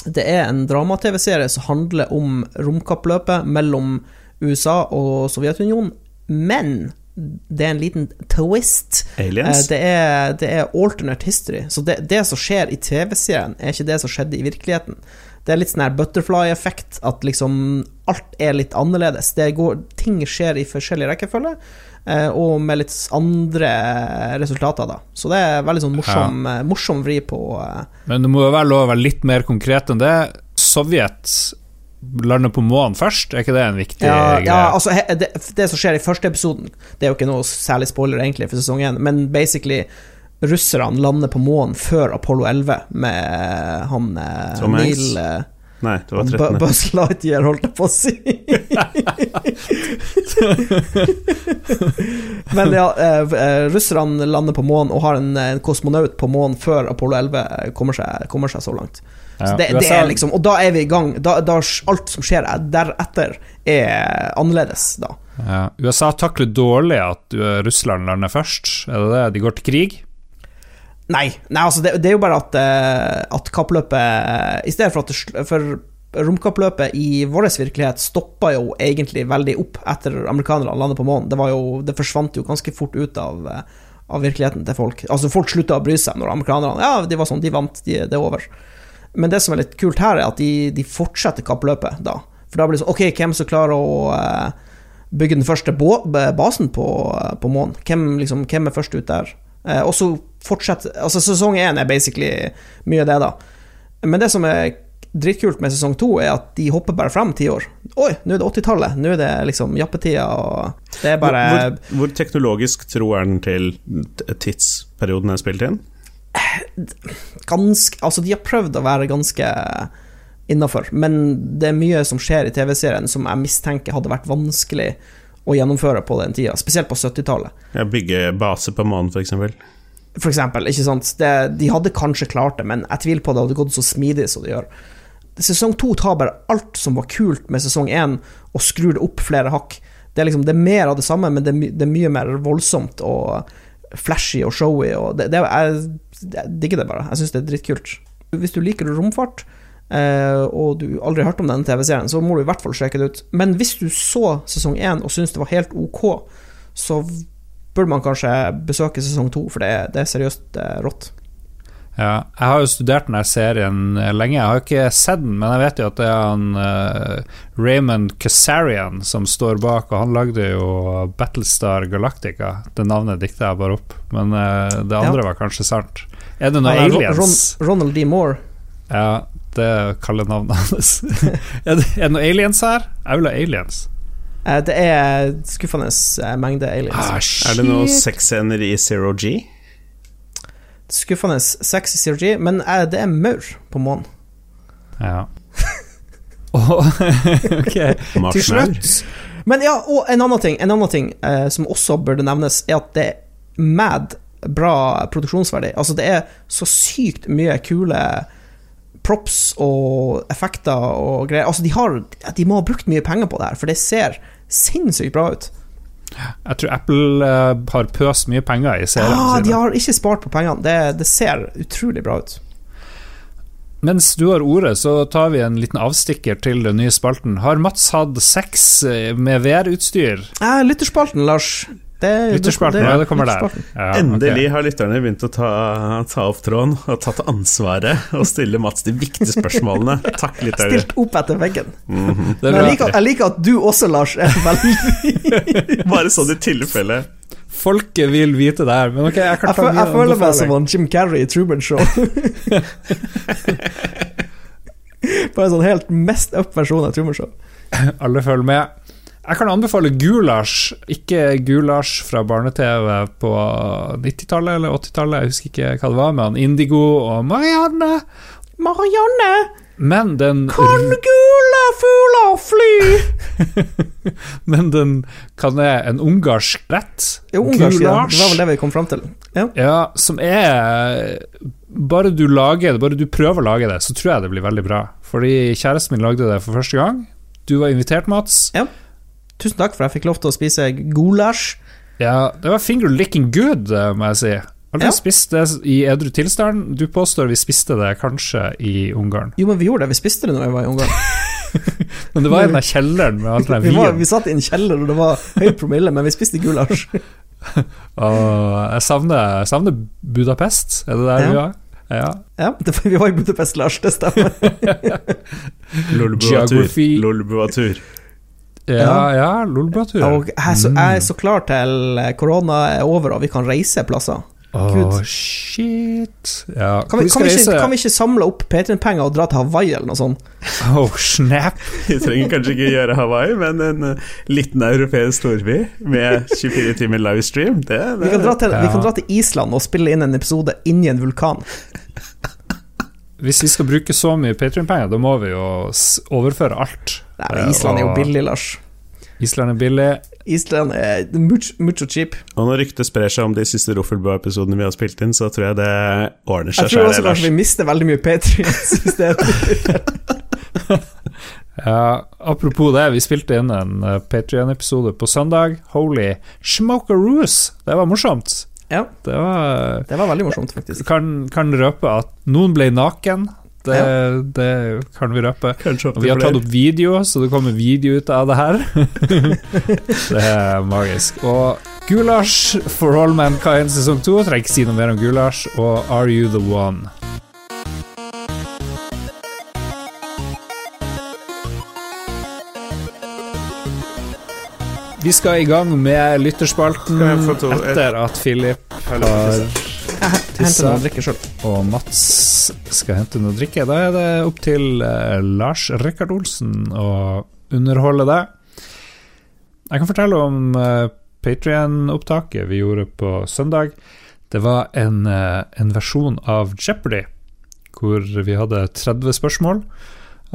det er en drama-TV-serie som handler om romkappløpet mellom USA og Sovjetunionen, men det er en liten twist. Eh, Aliens? Det er, det er alternate history. Så det, det som skjer i TV-serien, er ikke det som skjedde i virkeligheten. Det er litt sånn her butterfly-effekt, at liksom alt er litt annerledes. Det går, ting skjer i forskjellig rekkefølge, eh, og med litt andre resultater, da. Så det er veldig sånn morsom, ja. morsom vri på eh, Men det må jo være lov å være litt mer konkret enn det. Sovjet lander på månen først, er ikke det en viktig ja, greie? ja, altså det, det som skjer i første episoden, det er jo ikke noe særlig spoiler egentlig for sesong 1, men basically russerne lander på månen før Apollo 11 med han eh, Tom Hanks? Neil eh, Nei, det var 13. Buzz Lightyear, holdt jeg på å si. Men ja, eh, russerne lander på månen og har en, en kosmonaut på månen før Apollo 11 kommer seg, kommer seg så langt. Så det, det er liksom, og da er vi i gang. Da, da alt som skjer deretter, er annerledes, da. Ja. USA takler dårlig at uh, Russland lander først, er det det? De går til krig? Nei, nei altså det, det er jo bare at, eh, at kappløpet I stedet for at det, For romkappløpet i vår virkelighet stoppa jo egentlig veldig opp etter amerikanerne landet på månen. Det, var jo, det forsvant jo ganske fort ut av, eh, av virkeligheten til folk. Altså Folk slutta å bry seg når amerikanerne Ja, de var sånn, de vant, de, det er over. Men det som er litt kult her, er at de, de fortsetter kappløpet da. For da blir det sånn Ok, hvem som klarer å eh, bygge den første basen på, på månen? Hvem, liksom, hvem er først ut der? Eh, og så fortsetter Altså, sesong én er basically mye av det, da. Men det som er dritkult med sesong to, er at de hopper bare frem ti år. Oi, nå er det 80-tallet. Nå er det liksom jappetida, og det er bare hvor, hvor, hvor teknologisk tro er den til tidsperioden er spilt inn? Ganske Altså, de har prøvd å være ganske innafor, men det er mye som skjer i TV-serien som jeg mistenker hadde vært vanskelig å gjennomføre på den tida, spesielt på 70-tallet. Ja, bygge base på månen, f.eks. For eksempel, ikke sant. Det, de hadde kanskje klart det, men jeg tviler på det hadde gått så smidig som det gjør. Sesong to tar bare alt som var kult med sesong én, og skrur det opp flere hakk. Det er liksom det er mer av det samme, men det er, my det er mye mer voldsomt og flashy og showy. Og det, det er, jeg, jeg digger det bare. Jeg syns det er dritkult. Hvis du liker romfart, eh, og du aldri har hørt om denne TV-serien, så må du i hvert fall sjekke det ut. Men hvis du så sesong én og syns det var helt ok, så burde man kanskje besøke sesong to, for det, det er seriøst eh, rått. Ja, jeg har jo studert denne serien eh, lenge. Jeg har ikke sett den, men jeg vet jo at det er han uh, Raymond Kasarian som står bak, og han lagde jo Battlestar Galactica. Det navnet dikta jeg bare opp, men uh, det andre var kanskje sant. Er det noen ja, aliens? Ron, Ronald D. Moore. Ja, det kaller navnet hans. er, det, er det noen aliens her? Jeg vil ha aliens. Uh, det er skuffende mengde aliens. Ah, Er det shit. sexscener i Zero G? Skuffende sexy CRG, men det er maur på månen. Ja. oh, ok. Til slutt Men ja, og en annen ting, en annen ting eh, som også burde nevnes, er at det er mad bra produksjonsverdi. Altså, det er så sykt mye kule props og effekter og greier. Altså, de, har, de må ha brukt mye penger på det her, for det ser sinnssykt bra ut. Jeg tror Apple eh, har pøst mye penger i serien. Ah, de har ikke spart på pengene. Det, det ser utrolig bra ut. Mens du har ordet, så tar vi en liten avstikker til den nye spalten. Har Mats hatt sex eh, med VR-utstyr? Eh, lytterspalten, Lars. Det, Lytterspalten, ja, det kommer der. Ja, Endelig okay. har lytterne begynt å ta, ta opp tråden og tatt ansvaret og stille Mats de viktige spørsmålene. Takk, lytterne. Stilt opp etter veggen. Det Men er jeg liker, jeg liker at du også, Lars, er veldig Bare sånn i tilfelle. Folket vil vite det her, men ok, jeg kan ta Jeg, jeg føler meg som en han Jim Carrey i Truman Show. Bare en sånn helt mest up versjon av Truman Show. Alle følger med. Jeg kan anbefale Gulasj, ikke Gulasj fra barne-TV på 90-tallet eller 80-tallet, jeg husker ikke hva det var, med han Indigo og Marianne. Marianne, Men den, kan gule fugler fly? men den kan er en ungarsk rett. Jo, ungarsk, ja. Det var vel det vi kom fram til. Ja. Ja, som er Bare du lager det, bare du prøver å lage det, så tror jeg det blir veldig bra. Fordi kjæresten min lagde det for første gang. Du var invitert, Mats. Tusen takk for at jeg fikk lov til å spise gulasj. Ja, det var finger licking good, eh, må jeg si. Aldri Ja. spist det i edru tilstand. Du påstår vi spiste det kanskje i Ungarn. Jo, men vi gjorde det. Vi spiste det når vi var i Ungarn. Men det var i den der kjelleren med all den Vi, var, vi satt i en kjeller, og det var høy promille, men vi spiste gulasj. Og jeg savner, jeg savner Budapest. Er det der Ja. vi var? Ja. Ja, det, vi var i Budapest, Lars. Det stemmer. Lolbua-tur. Ja, ja, Lolbua-tur. Og jeg er, så, jeg er så klar til korona er over og vi kan reise plasser. Åh, Gud. shit. Ja, Kan vi, kan, vi ikke, kan vi ikke samle opp Patrion-penger og dra til Hawaii eller noe sånt? Oh, snap. Vi trenger kanskje ikke gjøre Hawaii, men en eh, liten europeisk storby med 24 timer livestream, det, Vi kan, det dra til, vi kan dra til Island og spille inn en episode inni en vulkan. Hvis vi skal bruke så mye Patrion-penger, da må vi jo overføre alt. Nei, Island er jo billig, Lars. Island er billig. Island er mucho, mucho cheap. Og når ryktet sprer seg om de siste Roffelbua-episodene vi har spilt inn, så tror jeg det ordner seg. Jeg tror også kanskje vi mister veldig mye Patrions hvis det Ja, apropos det, vi spilte inn en uh, Patrion-episode på søndag. Holy smokeroos! Det var morsomt. Ja, Det var det var veldig morsomt, faktisk. Kan, kan røpe at noen ble naken. Det, det kan vi røpe. Vi har tatt opp video, så det kommer video ut av det her. det er magisk. Og Gulasj for all mankind sesong to. Trenger ikke si noe mer om Gulasj. Og Are You The One? Vi skal i gang med lytterspalten etter at Philip har Jeg henter noe å drikke sjøl. og Mats skal hente noe å drikke. Da er det opp til eh, Lars Rikard Olsen å underholde deg. Jeg kan fortelle om uh, Patrion-opptaket vi gjorde på søndag. Det var en, eh, en versjon av Jeopardy hvor vi hadde 30 spørsmål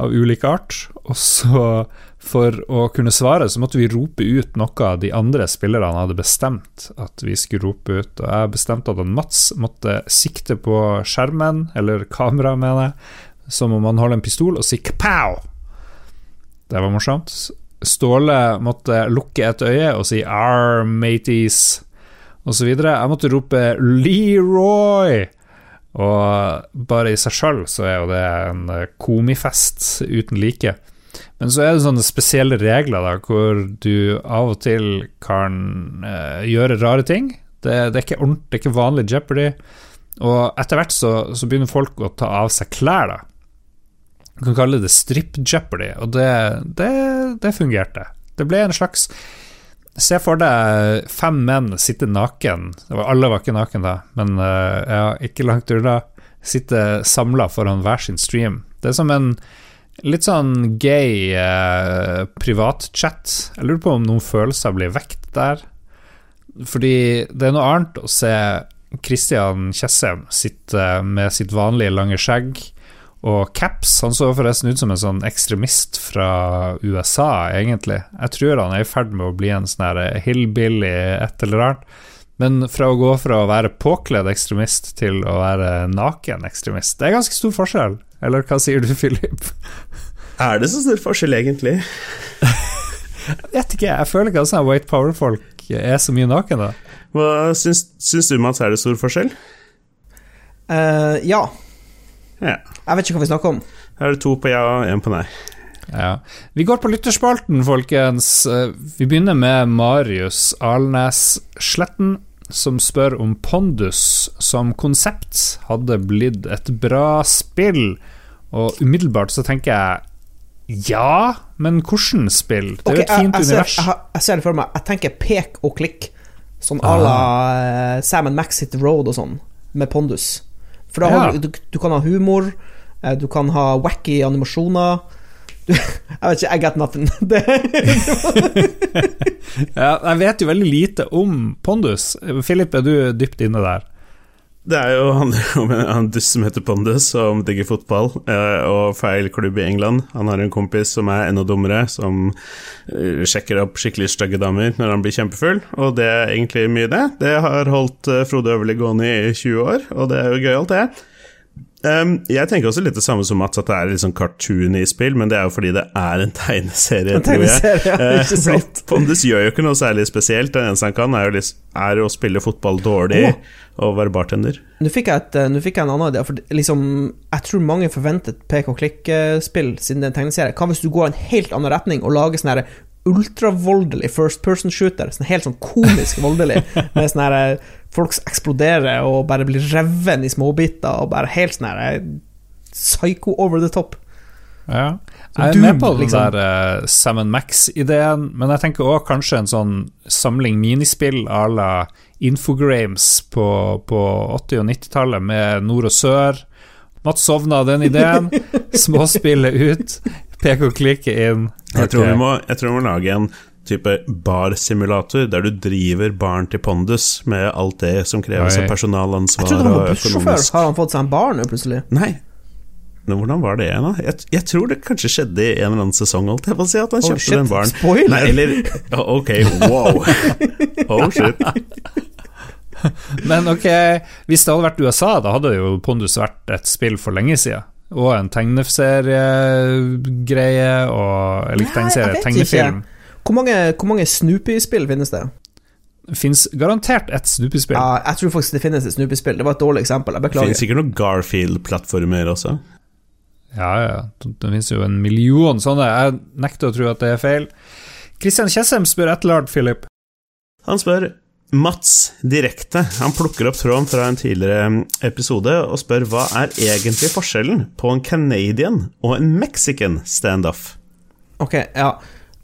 av ulik art. Og så, for å kunne svare, så måtte vi rope ut noe de andre spillerne hadde bestemt at vi skulle rope ut. Og jeg bestemte at Mats måtte sikte på skjermen, eller kameraet, mener jeg, som om han holder en pistol, og sier kapow. Det var morsomt. Ståle måtte lukke et øye og si arr, mateys, osv. Jeg måtte rope Leroy. Og bare i seg sjøl så er jo det en komifest uten like. Men så er det sånne spesielle regler da, hvor du av og til kan eh, gjøre rare ting. Det, det, er ikke ordentlig, det er ikke vanlig Jeopardy. Og etter hvert så, så, begynner folk å ta av seg klær, da. Du kan kalle det strip jeopardy, og det, det, det fungerte. Det ble en slags Se for deg fem menn sitte naken. Alle var ikke naken da, men uh, ja, ikke langt unna. Sitte samla foran hver sin stream. Det er som en litt sånn gay uh, privatchat. Jeg lurer på om noen følelser blir vekt der. Fordi det er noe annet å se Christian Tjessem sitte med sitt vanlige lange skjegg og caps. Han så forresten ut som en sånn ekstremist fra USA, egentlig. Jeg tror han er i ferd med å bli en sånn hillbilly et eller annet. Men fra å gå fra å være påkledd ekstremist til å være naken ekstremist, det er ganske stor forskjell. Eller hva sier du, Philip? Er det så stor forskjell, egentlig? jeg vet ikke, jeg føler ikke at sånne white power-folk er så mye naken, da. Hva syns, syns du, Mats, er det stor forskjell? Uh, ja. Ja. Jeg vet ikke hva vi snakker om. Her er det to på ja og én på nei. Ja. Vi går på lytterspalten, folkens. Eh, vi begynner med Marius Alnes Sletten, som spør om Pondus som konsept hadde blitt et bra spill. Og umiddelbart så tenker jeg ja, men hvordan spill? Det er jo et fint jeg, jeg univers. Ser, jeg, jeg, ser det for meg. Jeg tenker pek og klikk, sånn à la uh, Sam Max Hit Road og sånn, med Pondus. For da har du, du, du kan ha humor, eh, du kan ha wacky animasjoner. Jeg vet ikke, I got nothing. Det, Ja, jeg vet jo veldig lite om Pondus. Philip, er du dypt inne der? Det er jo handler om en, dust som heter Pondus, som digger fotball, eh, og feil klubb i England. Han har en kompis som er enda dummere, som eh, sjekker opp skikkelig stygge damer når han blir kjempefull, og det er egentlig mye det. Det har holdt eh, Frode Øverli gående i 20 år, og det er jo gøyalt, det. Um, jeg tenker også litt det samme som Mats, at det er litt sånn cartoon i spill, men det er jo fordi det er en tegneserie, En tror jeg. tegneserie, ja, Eh, ikke sant? Pondus gjør jo ikke noe særlig spesielt. Den eneste han kan, er jo, litt, er å spille fotball dårlig oh. og være bartender. Nå fikk, jeg et, eh, nå fikk jeg en annen idé. For liksom, jeg tror mange forventet pek og klikk-spill siden det er en tegneserie. Hva hvis du går en helt annen retning og lager sånn her ultravoldelig first person shooter? Sånn helt sånn komisk voldelig, med sånn her folk eksploderer og bare blir revet i småbiter, og bare helt sånn her psycho over the top. Ja. Jeg er med på den liksom. der uh, Sam Max-ideen, men jeg tenker òg kanskje en sånn samling minispill à la Infogrames på, på 80- og 90-tallet, med nord og sør. Mats sovna den ideen. Småspillet ut, pek og klikke inn. Jeg, tror vi må, jeg tror vi må lage en type barsimulator, der du driver baren til Pondus med alt det som kreves av Jeg personalansvar trodde han og var bussjåfør. økonomisk Har han fått seg en bar nå, plutselig? Nei. Men hvordan var det igjen, da? Jeg, jeg tror det kanskje skjedde i en eller annen sesong, holdt jeg på å si, at han Oh, kjøpte shit. den baren. Spoiler! Nei, eller Ok, wow. Oh shit. Men ok, hvis det hadde vært USA, da hadde jo Pondus vært et spill for lenge siden. Og en tegneseriegreie, og Eller ikke tegneserie, tegnefilm. tegnefilm. Hvor mange, hvor mange Snoopy-spill finnes det? Det fins garantert ett Snoopy-spill. Ja, jeg tror faktisk det finnes et Snoopy-spill. Det var et dårlig eksempel. Jeg Det beklager. finnes sikkert noen Garfield-plattformer også. Ja, ja. Det finnes jo en million sånne. Jeg nekter å tro at det er feil. Christian Tjessem spør et eller annet, Philip. Han spør Mats direkte. Han plukker opp tråden fra en tidligere episode og spør hva er egentlig forskjellen på en Canadian og en Mexican standoff? Ok, ja.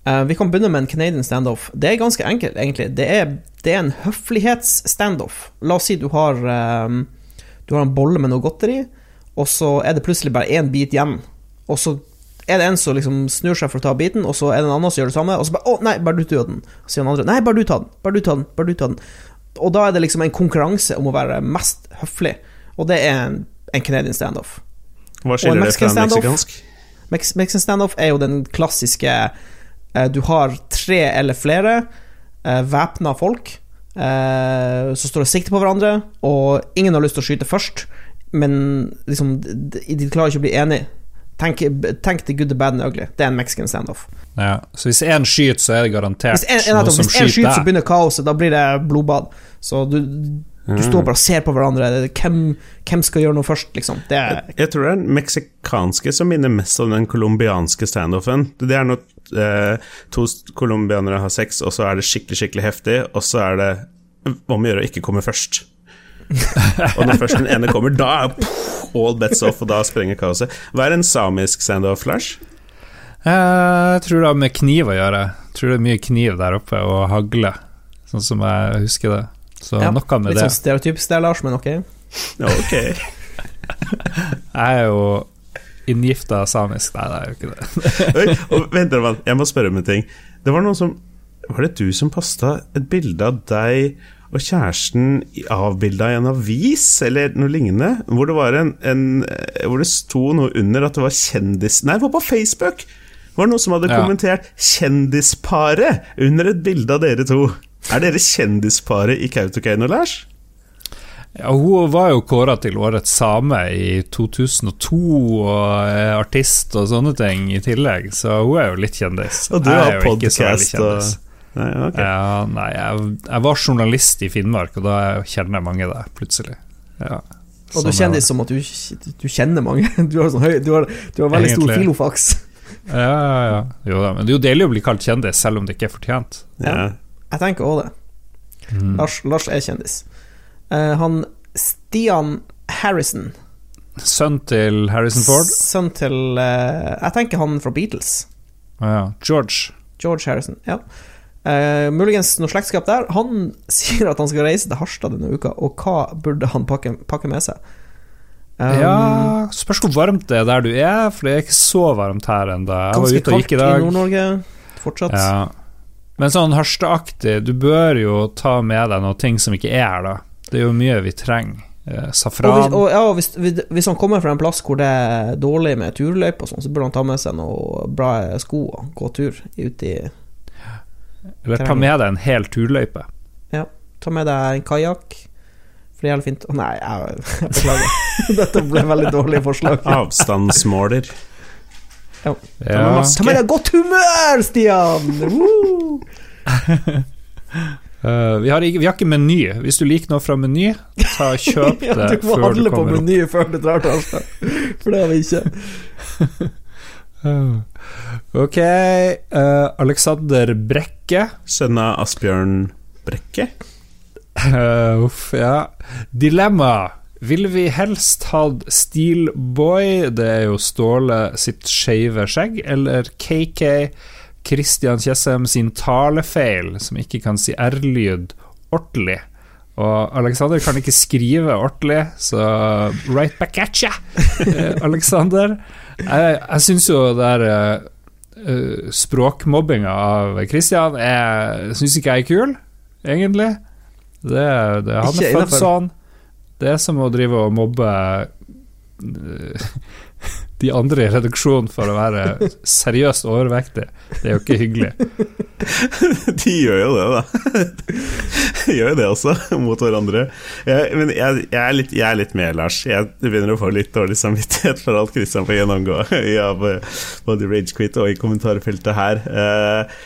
Eh, vi kan begynne med en Canadian standoff. Det er ganske enkelt, egentlig. Det er, det er en høflighetsstandoff. La oss si du har um, Du har en bolle med noe godteri, og så er det plutselig bare én bit igjen. Og så er det en som liksom snur seg for å ta biten, og så er det en annen som gjør det samme, og så bare 'Å, nei, bare du tar den'. Så sier den andre 'Nei, bare du tar den'. Bare du tar den. Bare du tar den. Og da er det liksom en konkurranse om å være mest høflig, og det er en, en Canadian standoff. Hva Og skiller det fra en meksikansk? Mexican standoff er jo den klassiske Du har tre eller flere uh, væpna folk eh, som står og sikter på hverandre, og ingen har lyst til å skyte først. men liksom de, de klarer ikke å bli enige. Tenk, tenk the good, the bad and ugly. Det er en mexican standoff. Ja. Så hvis én skyter, så er det garantert Hvis en, en, noen som hvis én skyter, så begynner kaoset. Da blir det blodbad. Så du, du står bare og ser på hverandre. Hvem, hvem skal gjøre noe først, liksom? Det er Jeg tror det er den meksikanske som minner mest om den colombianske standoffen. Det er når eh, to colombianere har sex, og så er det skikkelig, skikkelig heftig, og så er det om å gjøre å ikke komme først. og når først den ene kommer, da er all bets off, og da sprenger kaoset. Hva er en samisk standoff, Lars? Eh, Jeg tror det har med kniv å gjøre. Jeg tror det er mye kniv der oppe, og hagle, sånn som jeg husker det. Så ja, noe med litt det. sånn stereotypisk der, Lars, men ok. Ok. Jeg er jo inngifta samisk. Nei, det er jo ikke det. Og vent, jeg må spørre om en ting. Det var noen som Var det du som posta et bilde av deg og kjæresten avbilda i en avis, eller noe lignende? Hvor det var en, en Hvor det sto noe under at det var kjendis... Nei, det var på Facebook! Det var noen som hadde Ja. kommentert 'Kjendisparet' under et bilde av dere to. Er dere kjendisparet i Kautokeino, Lars? Ja, hun var jo kåra til årets same i 2002, og er artist og sånne ting i tillegg, så hun er jo litt kjendis. Og du har podcast og. Nei, okay. Ja, nei, jeg, jeg var journalist i Finnmark, og da kjenner jeg mange der, plutselig. Ja, Og sånn du er kjenner det. som at du, du kjenner mange. Du har, sånn høy, du har, du har veldig stor filofaks. Ja, ja, ja. Jo da, men det er jo deilig å bli kalt kjendis, selv om det ikke er fortjent. Ja. Jeg tenker òg det. Mm. Lars, Lars er kjendis. Eh, han Stian Harrison, Sønn til Harrison Ford. sønn til uh, Jeg tenker han fra Beatles. Ja, George. George Harrison. Ja. Uh, muligens noe slektskap der. Han sier at han skal reise til Harstad denne uka, og hva burde han pakke, pakke med seg? Um, ja, spørs hvor varmt det er der du er, for det er ikke så varmt her ennå. Jeg var Ganske ute og gikk i i. Nord-Norge fortsatt. Ja. Men sånn Harstad-aktig, du bør jo ta med deg noen ting som ikke er her, da. Det er jo mye vi trenger. Eh, Og, hvis, safran. og ja, hvis, hvis han kommer fra en plass hvor det er dårlig med turløype, og sånn, så burde han ta med seg noen bra sko og gå tur ut i Eller ta med deg en hel turløype. Ja, ta med deg en kajakk. For det er jævlig fint Å, Nei, jeg, jeg beklager. Dette ble veldig dårlig forslag. Avstandsmåler. Ja. Ta med deg godt humør, Stian! Woo! Eh, vi, har ikke, vi har ikke meny. Hvis du liker noe fra Meny, ta kjøp Ja, før du må før du handle på. Meny før du drar til Harstad. For det har vi ikke. Ok, uh, Alexander Brekke. Sønna Asbjørn Brekke. Uh, uff, ja. Dilemma. Ville vi helst hatt Steelboy, det er jo Ståle sitt skeive skjegg, eller KK Christian Tjessem sin talefeil, som ikke kan si R-lyd ordentlig? Og Alexander kan ikke skrive ordentlig, så right back at ya, eh, Alexander. Jeg, jeg syns jo det der eh, språkmobbinga av Christian Jeg syns ikke jeg er kul, egentlig. Det, det, han er født sånn. Det er som å drive og mobbe eh, de andre i redaksjonen for å være seriøst overvektig. Det er jo ikke hyggelig. De gjør jo det, da. De gjør jo det også, mot hverandre. Jeg, men jeg, jeg, er litt, jeg er litt med, Lars. Jeg begynner å få litt dårlig samvittighet for alt Kristian får gjennomgå i av eh, både i Ragequit og i kommentarfeltet her. Eh,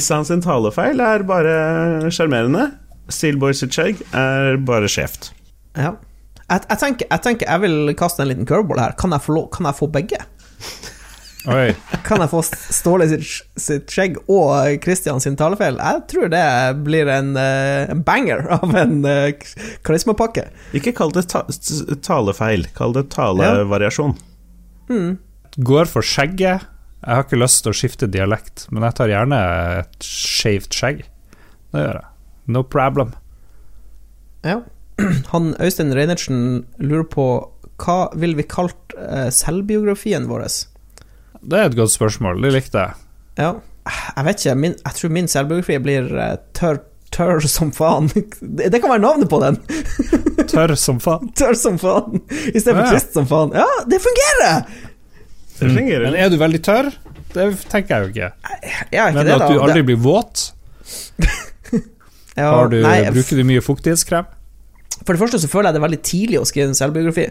sin talefeil er bare sjarmerende. Steelboys sitt skjegg er bare skjevt. Ja. Jeg, jeg, tenker, jeg tenker jeg vil kaste en liten curveball her. Kan jeg få, lov, kan jeg få begge? Oi. Kan jeg få Ståle sitt, sitt skjegg og Christian sin talefeil? Jeg tror det blir en, eh, en banger av en eh, karismapakke. Ikke kall det ta talefeil, kall det talevariasjon. Går for skjegget. Jeg har ikke lyst til å skifte dialekt, men jeg tar gjerne et skeivt skjegg. Det gjør jeg. No problem. Ja. Han Øystein Reinertsen lurer på hva vil vi kalt eh, selvbiografien vår? Det er et godt spørsmål. Det likte jeg. Ja, jeg vet ikke. Min, jeg tror min selvbiografi blir eh, tørr, tørr som faen. Det, det kan være navnet på den! Tørr som faen. Tørr som faen! Istedenfor Ja. trist som faen. Ja, det fungerer! Det fungerer. Men er du veldig tørr? Det tenker jeg jo ikke. Jeg er ikke Men det, at da. du aldri Det- blir våt? ja, Har du, nei, bruker du mye fuktighetskrem? For det første så føler jeg det er veldig tidlig å skrive en selvbiografi.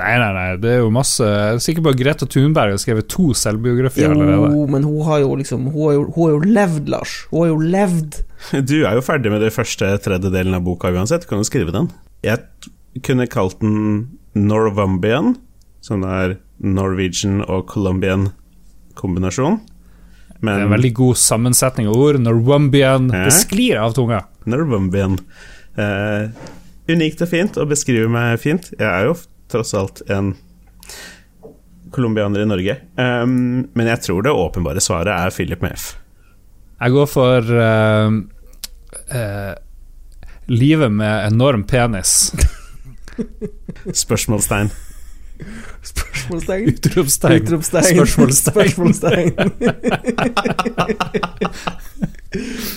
Nei, nei, nei, det er jo masse Jeg er sikker på at Greta Thunberg har skrevet to selvbiografier allerede. Jo, men hun har jo liksom Hun har jo, hun har jo levd, Lars. Hun har jo levd. Du er jo ferdig med den første tredjedelen av boka uansett, du kan jo skrive den. Jeg kunne kalt den Norwambian, som er Norwegian og Colombian kombinasjon. Det er en veldig god sammensetning av ord. Norwambian. Ja. Det sklir av tunga. Norwambian. Eh, unikt og fint, og beskriver meg fint. Jeg er jo tross alt en colombianer i Norge. Um, men jeg tror det åpenbare svaret er Philip med F. Jeg går for uh, uh, livet med enorm penis. Spørsmålstegn. Spørsmålstegn. Utropstegn. Utropstegn. Spørsmålstegn.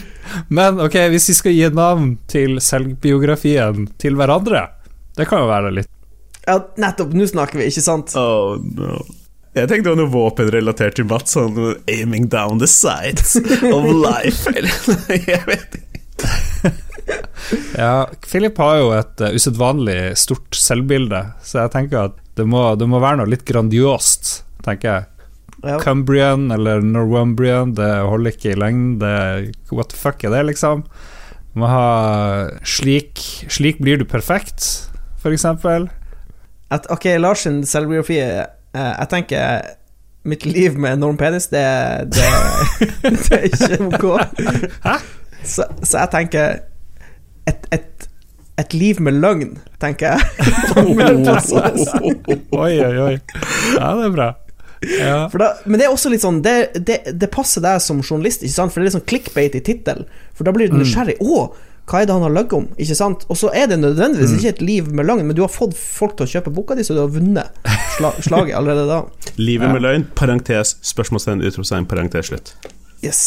Men ok, hvis vi skal gi navn til selvbiografien til hverandre Det kan jo være litt Ja, nettopp. Nå snakker vi, ikke sant? Oh no. Jeg tenkte det var noe våpenrelatert til Mats, sånn 'aiming down the sights of life', eller Jeg vet ikke. Ja, Philip har jo et uh, usedvanlig stort selvbilde, så jeg tenker at det må, det må være noe litt grandiost, tenker jeg. Ja. Cumbrian eller Norwumbrian, det holder ikke i lengden. What the fuck er det, liksom? Må ha slik, slik blir du perfekt, eksempel. At, ok, Lars sin selvbiografi eh, Jeg tenker Mitt liv med enorm penis, det, det, det er ikke ok. Så, så jeg tenker et, et, et liv med løgn, tenker jeg. Oi, oi, oi. Ja, det er bra. Ja. For da, men det er også litt sånn det, det, det passer deg som journalist, ikke sant? For det er litt sånn clickbait i tittelen. For da blir du nysgjerrig. Å, hva er det han har løyet om? Ikke sant? Og så er det nødvendigvis ikke et liv med løgn, men du har fått folk til å kjøpe boka di, så du har vunnet sla, slaget allerede da. Livet Ja. med løgn, parentes, spørsmålstegn, utropstegn, parentes, slutt. Yes.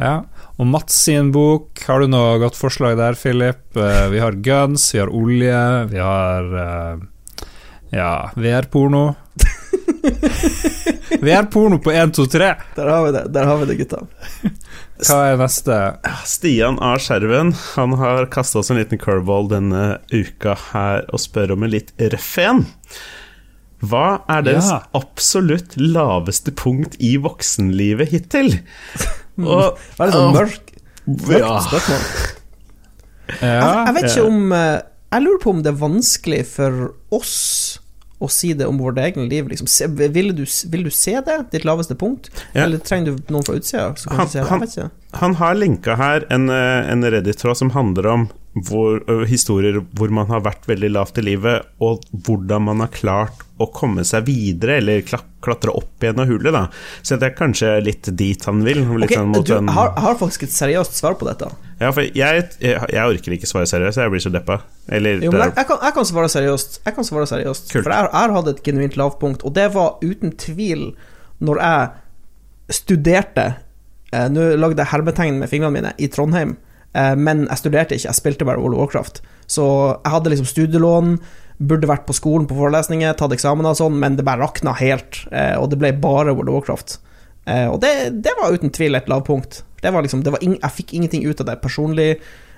ja. Og Mats sin bok, har du noe godt forslag der, Philip? Eh, vi har guns, vi har olje, vi har eh, ja, VR-porno. VR-porno på 1, 2, 3. Der har vi det, der har vi det, gutta. Hva er neste? Stian A. Skjerven Han har kasta oss en liten curveball denne uka her og spør om en litt røff en. Hva er deres Ja. absolutt laveste punkt i voksenlivet hittil? Og det sånn mørk, mørkt Ja. spørsmål. Ja, Jeg, jeg vet ikke om eh, Jeg lurer på om det er vanskelig for oss å si det om vårt eget liv. Liksom. Se, vil, du, vil du se det? Ditt laveste punkt? Ja. Eller trenger du noen fra utsida Han- han-. Han har linka her en, eh, en Reddit-tråd som handler om hvor, historier hvor man har vært veldig lavt i livet, og hvordan man har klart å komme seg videre, eller klatre opp igjen av hullet. da Så det er kanskje litt dit han vil. Litt Ok, sånn mot du den- har, har faktisk et seriøst svar på dette. Ja, for jeg, jeg, orker ikke svare seriøst, jeg blir så deppa. Eller Jo, jeg, jeg, kan, jeg kan svare seriøst. Jeg kan svare seriøst Kult. For jeg, har- jeg hatt et genuint lavpunkt, og det var uten tvil når jeg studerte eh, Nå lagde jeg hermetegn med fingrene mine i Trondheim, men jeg studerte ikke, jeg spilte bare World of Warcraft. Så jeg hadde liksom studielån, burde vært på skolen på forelesninger, tatt eksamener og sånn, men det bare rakna helt, eh, og det ble bare World of Warcraft. Eh, og det, det var uten tvil et lavpunkt. Det var liksom, det var ing, jeg fikk ingenting ut av det personlig.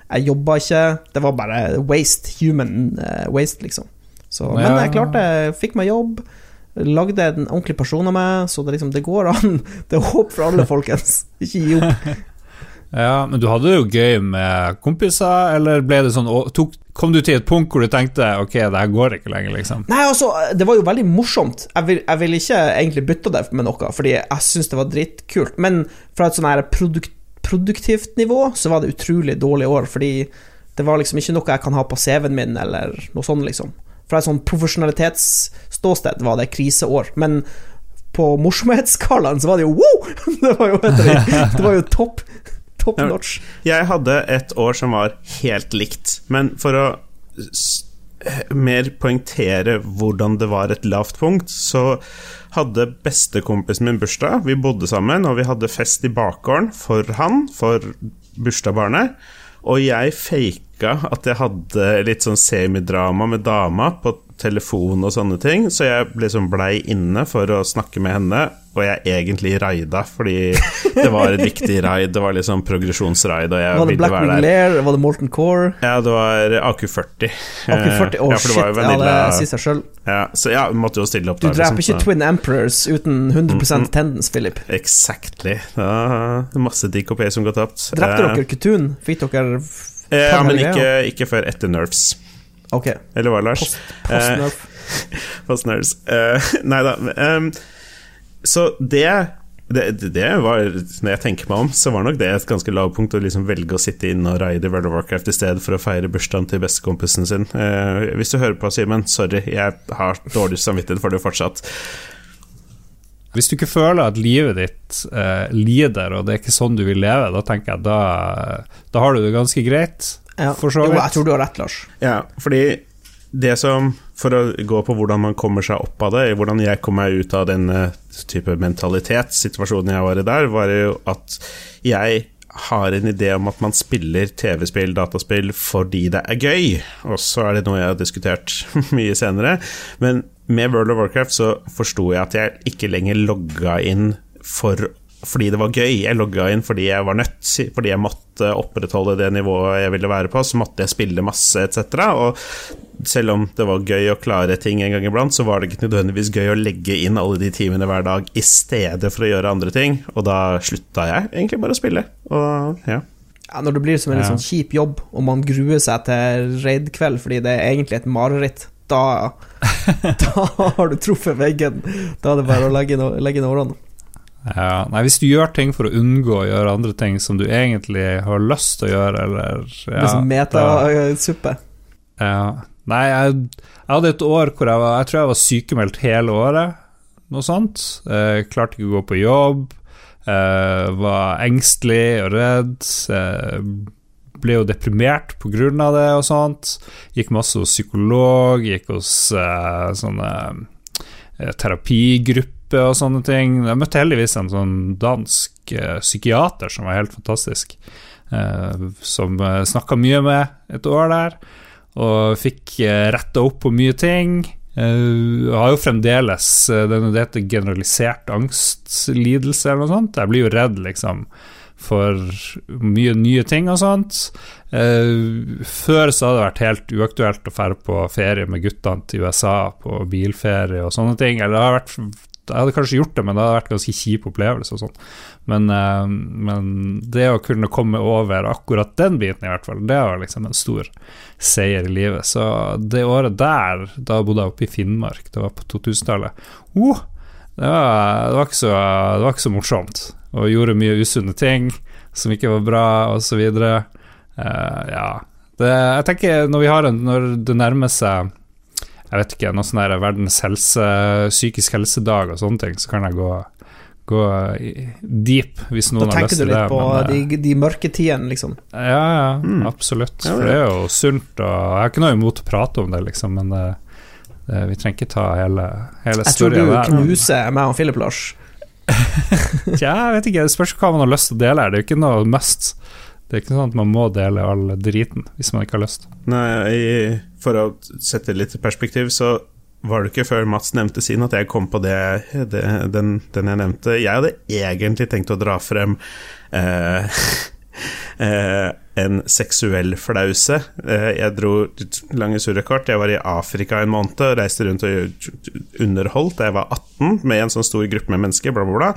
Jeg jobba ikke. Det var bare waste. Human eh, waste, liksom. Så, Men jeg klarte Fikk meg jobb. Lagde en ordentlig person av meg, så det, liksom, det går an. Det er håp for alle, folkens. Ikke gi opp. Ja, men du hadde det jo gøy med kompiser, eller ble det sånn tok, Kom du til et punkt hvor du tenkte ok, det her går ikke lenger, liksom? Nei, altså, det var jo veldig morsomt. Jeg vil, jeg vil ikke egentlig bytte det med noe, fordi jeg syns det var dritkult. Men fra et sånn her produkt, produktivt nivå, så var det utrolig dårlig år, fordi det var liksom ikke noe jeg kan ha på CV-en min, eller noe sånt, liksom. Fra et sånn profesjonalitetsståsted var det kriseår, men på morsomhetsskalaen så var det jo wow! Det var jo, det, det var jo topp top notch. jeg hadde et år som var helt likt, men for å mer poengtere hvordan det var et lavt punkt, så hadde bestekompisen min bursdag. Vi bodde sammen, og vi hadde fest i bakgården for han, for bursdagsbarnet. Og jeg faka at jeg hadde litt sånn semidrama med dama på telefon og sånne ting, så jeg liksom blei inne for å snakke med henne, og jeg egentlig raida fordi det var et viktig raid. Det var liksom progresjonsraid, og jeg Var det ville Black være Var det Molten Core? Ja, det var AQ40. AQ40, Å, ja, det shit. jo Ja, det sier seg sjøl. Ja, så ja, vi måtte jo stille opp Du dreper liksom, ikke Twin Emperors uten 100% tendens, Philip. Exactly. Ja, masse DKP som går tapt. Drepte Eh, dere Kutun? Fikk dere eh, Ja, men ikke, ikke før etter Nerfs. Ok. Eller hva, Lars? Post, post-nerf. Post Nerfs. Eh, nei da. ehm, så det det, det var, Når jeg tenker meg om, så var nok det et ganske lavpunkt å liksom velge å sitte inne og raide World of Warcraft i stedet for å feire bursdagen til bestekompisen sin. Eh, hvis du hører på, Simen, sorry, jeg har dårlig samvittighet for det fortsatt. Hvis du ikke føler at livet ditt eh, lider, og det er ikke sånn du vil leve, da tenker jeg da, da har du det ganske greit. Ja. For så Jo, jeg tror du har rett, Lars. Ja, fordi det som For å gå på hvordan man kommer seg opp av det, hvordan jeg kom meg ut av denne type mentalitetssituasjonen jeg var i der, var jo at jeg har en idé om at man spiller TV-spill, dataspill, fordi det er gøy. Og så er det noe jeg har diskutert mye senere. Men med World of Warcraft så forsto jeg at jeg ikke lenger logga inn for fordi det var gøy. Jeg logga inn fordi jeg var nødt, fordi jeg måtte opprettholde det nivået jeg ville være på. Så måtte jeg spille masse, etc. Og selv om det var gøy å klare ting en gang iblant, så var det ikke nødvendigvis gøy å legge inn alle de timene hver dag i stedet for å gjøre andre ting. Og da slutta jeg egentlig bare å spille. Og ja. Ja, når det blir som en litt sånn kjip jobb, og man gruer seg til raidkveld fordi det er egentlig et mareritt, da, da har du truffet veggen. Da er det bare å legge inn, legge inn årene. Ja, nei, hvis du gjør ting for å unngå å gjøre andre ting som du egentlig har lyst til å gjøre, eller ja, Liksom metasuppe. Ja. Nei, jeg, jeg hadde et år hvor jeg var Jeg tror jeg var sykemeldt hele året, noe sånt. Eh, klarte ikke å gå på jobb. Eh, var engstelig og redd. Eh, ble jo deprimert på grunn av det og sånt. Gikk masse hos psykolog, gikk hos eh, sånne eh, terapigrupper og sånne ting. Jeg møtte heldigvis en sånn dansk eh, psykiater som var helt fantastisk. Eh, som uh, snakka mye med et år der og fikk uh, retta opp på mye ting. Uh, har jo fremdeles den det heter generalisert angstlidelse eller noe sånt. Jeg blir jo redd, liksom, for mye nye ting og sånt. Uh, før så hadde det vært helt uaktuelt å dra på ferie med guttene til USA, på bilferie og sånne ting. Eller det har vært jeg hadde kanskje gjort det, men det hadde vært en ganske kjip opplevelse. og sånn. Men, eh, men det å kunne komme over akkurat den biten, i hvert fall, det var liksom en stor seier i livet. Så det året der, da bodde jeg oppe i Finnmark, det var på 2000-tallet oh, det, var, det, var ikke så, det var ikke så morsomt. Og gjorde mye usunne ting som ikke var bra, så videre. Eh, ja. Det, jeg tenker når vi har en Når det nærmer seg jeg vet ikke, noe sånn der verdens helse, psykisk helsedag og sånne ting, så kan jeg gå, gå deep, hvis noen har lyst tenker du til det. litt på men, eh, de, de mørke tidene, liksom. ja, ja, Mm. absolutt. For det er jo sunt, og jeg har ikke noe imot å prate om det, liksom, men det, det, vi trenger ikke ta hele, hele Jeg tror du der. knuser meg og Philip, Lars. Tja, jeg vet ikke, det spørs hva man har lyst til å dele her. Det er jo ikke noe must. Det er ikke sånn at man må dele all driten hvis man ikke har lyst. Nei, for å sette litt perspektiv, så var det ikke før Mats nevnte sin at jeg kom på det, det den, den jeg nevnte. Jeg hadde egentlig tenkt å dra frem eh, eh, en seksuell flause. Eh, jeg dro lange surrekort. Jeg var i Afrika en måned og reiste rundt og underholdt da jeg var 18 med en sånn stor gruppe med mennesker. Bla, bla, bla.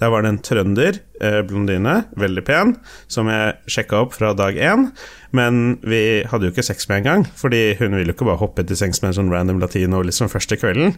Der var det en trønder, eh, blondine, veldig pen, som jeg sjekka opp fra dag én. Men vi hadde jo ikke sex med en gang, fordi hun ville jo ikke bare hoppe til sengs med en sånn random latino liksom første kvelden.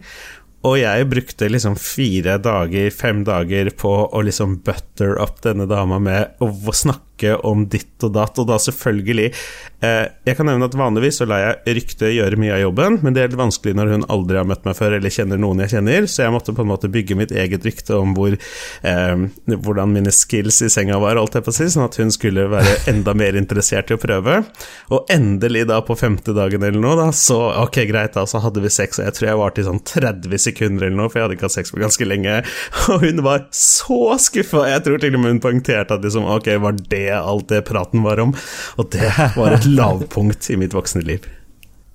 Og jeg brukte liksom fire dager, fem dager på å liksom butter up denne dama med å snakke om ditt og datt, og da selvfølgelig eh, Jeg kan nevne at vanligvis så lar jeg ryktet gjøre mye av jobben, men det er litt vanskelig når hun aldri har møtt meg før eller kjenner noen jeg kjenner, så jeg måtte på en måte bygge mitt eget rykte om hvor eh, hvordan mine skills i senga var, holdt jeg på å si, sånn at hun skulle være enda mer interessert i å prøve. Og endelig, da, på femte dagen eller noe, da, så ok, greit, da, så hadde vi sex, og jeg tror jeg varte i sånn 30 sekunder eller noe, for jeg hadde ikke hatt sex på ganske lenge, og hun var så skuffa. Jeg tror til og med hun poengterte at liksom, ok, var det alt det praten var om? Og det var et lavpunkt i mitt voksne liv.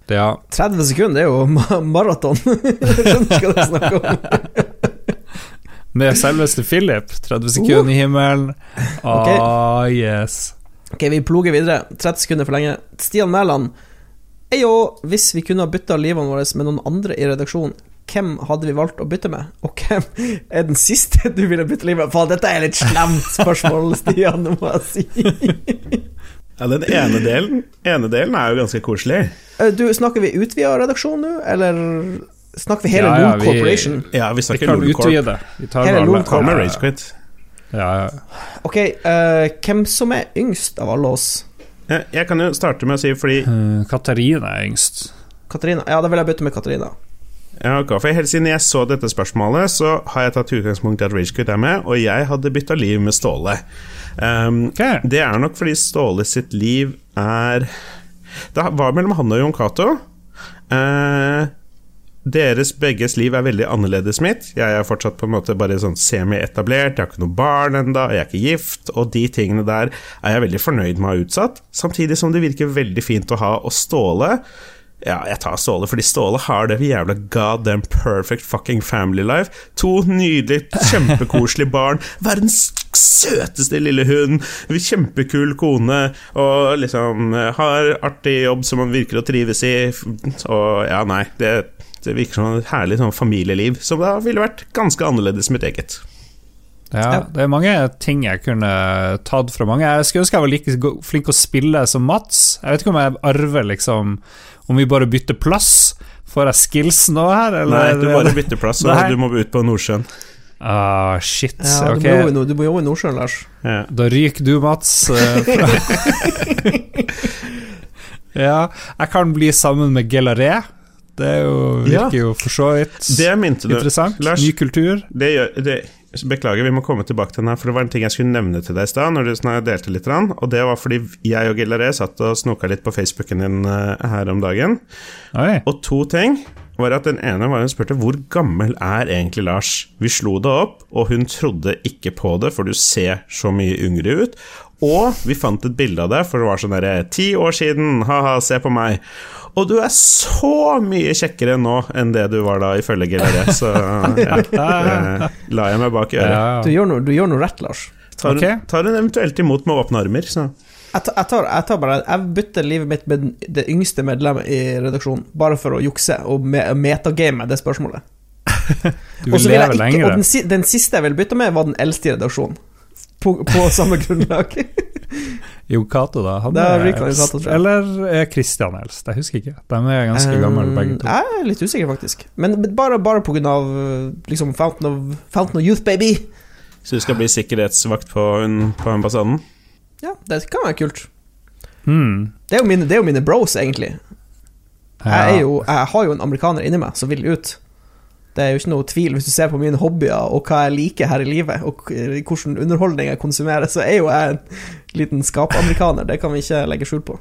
Ja, 30 sekunder, er jo ma- maraton. Skjønner hva du snakker om. med selveste Philip. 30 sekunder i himmelen. Ok. okay. yes. Ok, vi ploger videre. 30 sekunder for lenge. Stian Mæland. Eyo, hvis vi kunne ha bytta livene våre med noen andre i redaksjonen, hvem hadde vi valgt å bytte med? Og hvem er den siste du ville bytte livet med? Faen, dette er litt slemt spørsmål, Stian, det må jeg si. Ja, Den ene delen, ene delen er jo ganske koselig. Eh, Du, snakker vi utvida redaksjon nå, eller snakker vi hele Ja, ja, vi- Corporation? Ja, vi Vi snakker Loom Corp. utvide. Vi tar Hele Loom Corp. Med Ja, Ragequit? Ja, ja. Ok, uh, hvem som er yngst av alle oss? Ja, Jeg kan jo starte med å si fordi Eh, Katarina er yngst. Katarina? Ja, da vil jeg bytte med Katarina. Ja, ok, for Helt siden jeg så dette spørsmålet, så har jeg tatt utgangspunkt i at Ragequit er med, og jeg hadde bytta liv med Ståle. Um, okay. Det er nok fordi Ståle sitt liv er Det var mellom han og Jon Cato. Uh, deres begges liv er veldig annerledes mitt. Jeg er fortsatt på en måte bare sånn semi-etablert, jeg har ikke noe barn enda, jeg er ikke gift, og de tingene der er jeg veldig fornøyd med å ha utsatt. Samtidig som det virker veldig fint å ha. Og Ståle ja, jeg tar Ståle, fordi Ståle har det jævla god damn perfect fucking family life. To nydelige, kjempekoselige barn. Verdens søteste lille hund. Kjempekul kone. Og liksom har artig jobb som han virker å trives i. Og ja, nei, det, det virker som et herlig sånn familieliv, som da ville vært ganske annerledes mitt eget. Ja, det er mange ting jeg kunne tatt fra mange. Jeg skulle ønske jeg var like flink å spille som Mats. Jeg vet ikke om jeg arver liksom Om vi bare bytter plass. Får jeg skills nå her, eller? Nei, du bare bytter plass, og du må ut på Nordsjøen. Ah, shit. Ja, ok. du, må du må jo i Nordsjøen, Lars. Ja. Da ryker du, Mats. eh, ja, jeg kan bli sammen med Gelaré. Det er jo, virker jo for så vidt interessant. Lars, Ny kultur. Det gjør, det, beklager, vi må komme tilbake til den her, for det var en ting jeg skulle nevne til deg i stad, når du delte litt, og det var fordi jeg og Gillaré satt og snoka litt på Facebooken din eh, her om dagen, Oi. og to ting var at den ene var hun spurte hvor gammel er egentlig Lars. Vi slo det opp, og hun trodde ikke på det, for du ser så mye yngre ut. Og vi fant et bilde av det, for det var sånn derre Ti år siden, ha-ha, se på meg. Og du er så mye kjekkere nå enn det du var da, ifølge Gilaré, så ja, det la jeg meg bak øret. Du gjør noe, du gjør noe rett, Lars. Tar, hun, Ok. tar hun eventuelt imot med åpne armer, så Jeg tar, jeg, tar, jeg tar bare Jeg bytter livet mitt med det yngste medlemmet i redaksjonen, bare for å jukse og me metagame det spørsmålet. Du vil leve lenger. og den, den siste jeg ville bytte med, var den eldste i redaksjonen. På, på samme grunnlag. Jo Cato, da. Han er er. Jeg. Eller er Christian eldst? Jeg husker ikke. De er ganske gamle, begge to. Um, Jeg er litt usikker, faktisk. Men bare, bare av uh, liksom Fountain of, Fountain of Youth, baby! Så du skal bli sikkerhetsvakt på, en, på ambassaden? Ja, det kan være kult. Hmm. Det er jo mine, det er jo mine bros, egentlig. Jeg, er jo, jeg har jo en amerikaner inni meg som vil ut. Det er jo ikke noe tvil, hvis du ser på mine hobbyer og hva jeg liker her i livet, og hvordan underholdning jeg konsumerer, så er jo jeg en liten skapamerikaner. Det kan vi ikke legge skjul på.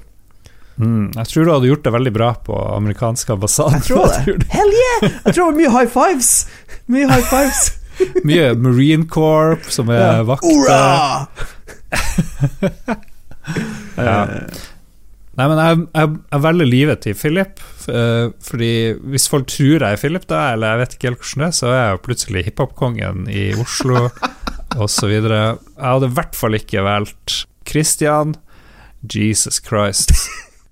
Mm, Jeg tror du hadde gjort det veldig bra på amerikansk ambassaden. Jeg tror det. Hell yeah! Jeg tror det var mye high fives! Mye high fives. Mye Marine Corp som er Ja. vakter. Hurra! Ja. Nei, men jeg, jeg, jeg velger livet til Philip, Uh, fordi hvis folk tror jeg er Philip, da, eller jeg vet ikke helt hvordan det er, så er jeg jo plutselig hiphop-kongen i Oslo, og så videre. Jeg hadde i hvert fall ikke valgt Christian. Jesus Christ.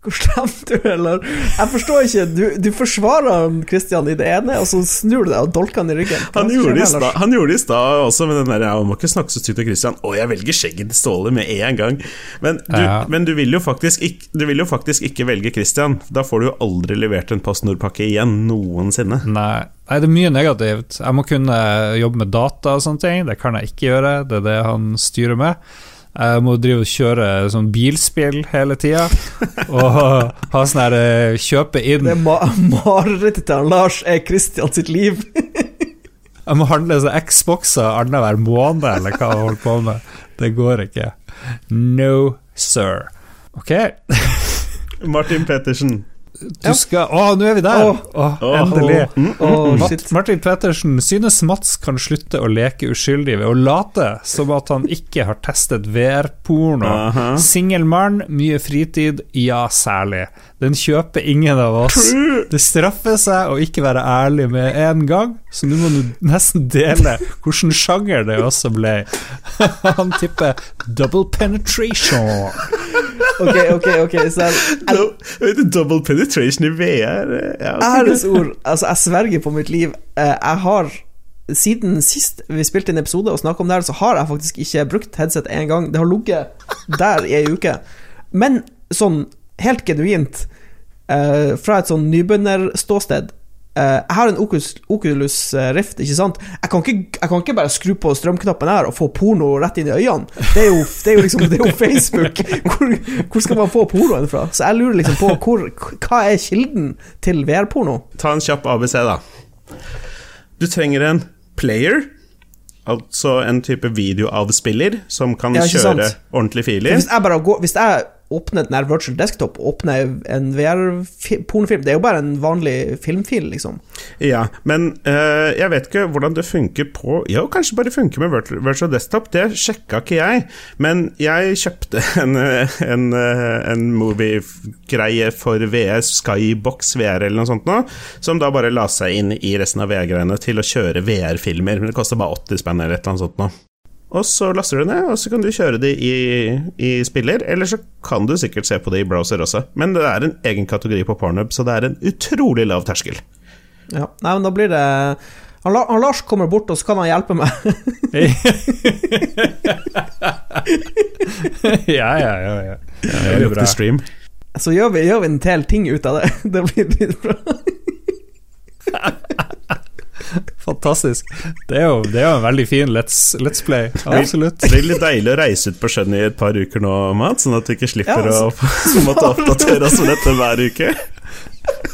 Hvor slemt du er, eller? Jeg forstår ikke. Du, du forsvarer Christian i det ene, og så snur du deg og dolker han i ryggen. Han gjorde, det stad- han gjorde det i stad også med den der ja, 'Man må ikke snakke så stygt til Christian'. Å, jeg velger skjegget til Ståle med en gang. Men du, Ja. men du, vil, jo faktisk ikke, du vil jo faktisk ikke velge Christian. Da får du jo aldri levert en PostNord-pakke igjen, noensinne. Nei. Nei, det er mye negativt. Jeg må kunne jobbe med data og sånne ting. Det kan jeg ikke gjøre, det er det han styrer med. Jeg må drive og kjøre sånn bilspill hele tida, og ha sånn her eh, Kjøpe inn Det ma marerittet til Lars er Christian sitt liv. Jeg må handle så Xboxer annenhver måned, eller hva jeg holder på med. Det går ikke. No, sir. Ok. Martin Pettersen. Du skal Å, nå er vi der! Åh. Åh, Åh. endelig. Oh, shit. Martin Pettersen synes Mats kan slutte å leke uskyldig ved å late som at han ikke har testet VR-porno. Aha. Singel mann, mye fritid, ja særlig. Den kjøper ingen av oss. Det straffer seg å ikke være ærlig med en gang, så nå må du nesten dele hvilken sjanger det også ble. Han tipper double penetration. Ok, ok, ok. Så jeg, No, vet double penetration i VR eh, ja, Ærens ord. Altså, jeg sverger på mitt liv. Eh, Jeg har siden sist vi spilte en episode og snakka om det her, så har jeg faktisk ikke brukt headset én gang. Det har ligget der i ei uke. Men sånn helt genuint, eh, fra et sånn nybegynnerståsted Jeg har en Oculus, Oculus eh, Rift, ikke sant? Jeg kan ikke, jeg kan ikke bare skru på strømknappen her og få porno rett inn i øynene. Det er jo, det er jo liksom Det er jo Facebook. Hvor, hvor skal man få pornoen fra? Så jeg lurer liksom på hvor, hva er kilden til VR-porno? Ta en kjapp ABC, da. Du trenger en player, altså en type videoavspiller som kan Ja, kjøre ordentlige filer. Hvis jeg bare går Hvis jeg åpner den virtual desktop åpne en VR-pornofilm Det er jo bare en vanlig filmfil, liksom. Ja, men eh, jeg vet ikke hvordan det funker på Ja, kanskje bare funker med virtual, virtual desktop, det sjekka ikke jeg. Men jeg kjøpte en, eh, en, eh, en movie-greie for VS, Skybox VR eller noe sånt nå, som da bare la seg inn i resten av VR-greiene til å kjøre VR-filmer. Men det koster bare 80 spenn eller et eller annet sånt nå. Og så laster du det ned, og så kan du kjøre de i, i spiller, eller så kan du sikkert se på det i browser også. Men det er en egen kategori på Pornhub, så det er en utrolig lav terskel. Ja. Nei, men da blir det han, han Lars kommer bort, og så kan han hjelpe meg. ja, ja, ja. ja. Ja, det blir bra. stream. Så gjør vi, gjør vi en del ting ut av det. Det blir litt bra. Fantastisk. Det er jo, det er jo en veldig fin let's, let's play. Absolutt. Det blir litt deilig å reise ut på sjøen i et par uker nå, Matt, sånn at du ikke slipper Ja, å måtte oppdatere oss om dette hver uke.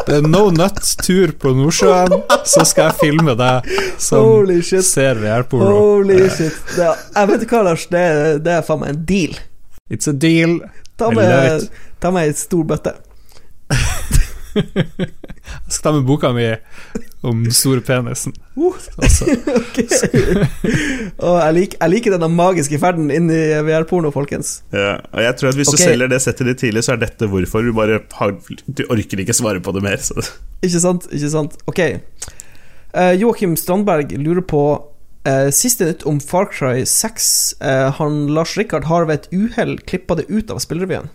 Det er no nut-tur på Nordsjøen, så skal jeg filme deg som Holy shit. ser VR-porno. Holy shit. Det er, jeg vet ikke hva, Lars. Det, er- det er faen meg en deal. It's a deal. Ta med, ta med ei stor bøtte. Jeg skal ta med boka mi om den store penisen. Uh. Altså, Ok. Jeg, lik, jeg liker denne magiske ferden inn i VR-porno, folkens. Ja, og jeg tror at Hvis okay. du selger det settet litt tidlig, så er dette hvorfor. Du bare har, du orker ikke svare på det mer. Så. Ikke sant? Ikke sant? Ok. Uh, Joakim Strandberg lurer på uh, Siste nytt om Far Cry 6. Uh, han Lars Rikard har ved et uhell klippa det ut av spillerevyen.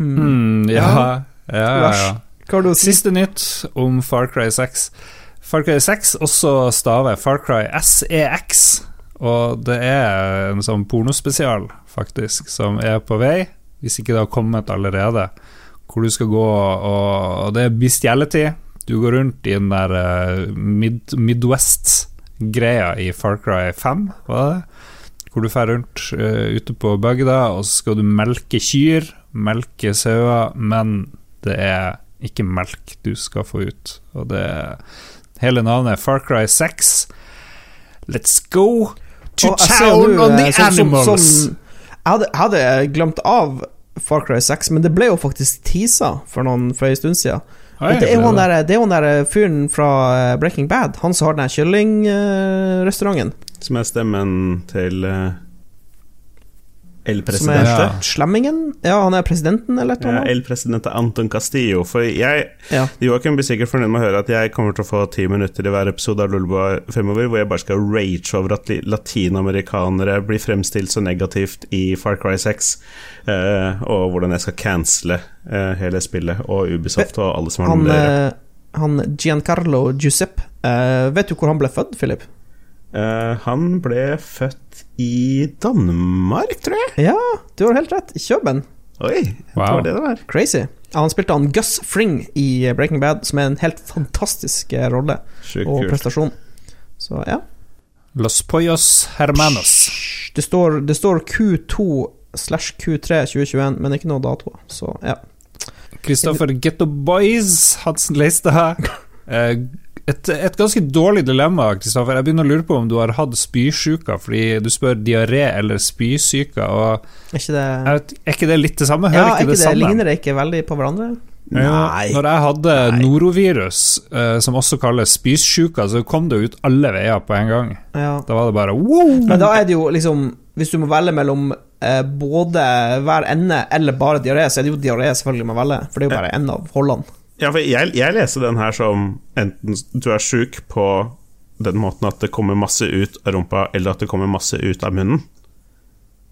Hmm. hmm, ja, ja, Lars, ja. Hva har du å si? Siste nytt om Far Cry 6. Far Cry 6 også staver Far Cry SEX, og det er en sånn pornospesial, faktisk, som er på vei, hvis ikke det har kommet allerede. Hvor du skal gå og Og det er bestiality. Du går rundt i den der eh, mid, Midwest-greia i Far Cry 5, var det? Hvor du drar rundt uh, ute på bygda, og så skal du melke kyr, melke sauer, men det er ikke melk du skal få ut. Og det Hele navnet er Far Cry 6. Let's go to Og town on eh, the sånn- sånn- animals! sånn- jeg, hadde, jeg hadde glemt av Far Cry 6, men det ble jo faktisk teasa for, noen, for en stund siden. Det er jo ble han der, det er jo han der fyren fra eh, Breaking Bad, han som har den kyllingrestauranten. Som er stemmen til uh, El Som er Ja. slemmingen? Ja, han er presidenten, eller et Ja. El Presidente Anton Castillo. For jeg Ja. Joakim blir sikkert fornøyd med å høre at jeg kommer til å få ti minutter i hver episode av Luleboa fremover, hvor jeg bare skal rage over at latinamerikanere blir fremstilt så negativt i Far Cry 6, eh, og hvordan jeg skal cancele eh, hele spillet, og Ubisoft og alle som har Han, noe med det eh, han Giancarlo Giuseppe, eh, vet du hvor han ble født, Philip? Eh, han ble født i Danmark, tror jeg. Ja, du har helt rett. I Kjøben. Oi, det Wow. var det det var. Crazy. Han spilte han Gus Fring i eh, Breaking Bad, som er en helt fantastisk eh, rolle Sjukt og prestasjon. Så ja. Los Pollos Hermanos. Det står, det står Q2 slash Q3 2021, men ikke noe dato. Så ja. Kristoffer Getto Boys, Hansen Leistad. Et, et ganske dårlig dilemma, Kristoffer. Jeg begynner å lure på om du har hatt spysjuka, fordi du spør diaré eller spysyke, Er er ikke det litt det samme? Ja, Hører ja, ikke det ikke det, samme? ligner det ikke veldig på hverandre? Nei. Når jeg hadde norovirus, eh, som også kalles spysjuka, så kom det ut alle veier på en gang. Ja. Da var det bare wow! Men da er det jo liksom Hvis du må velge mellom eh, både hver ende eller bare diaré, så er det jo diaré selvfølgelig man velger, for det er jo bare en av holdene. Ja, for jeg, jeg leser den her som enten du er sjuk på den måten at det kommer masse ut av rumpa, eller at det kommer masse ut av munnen.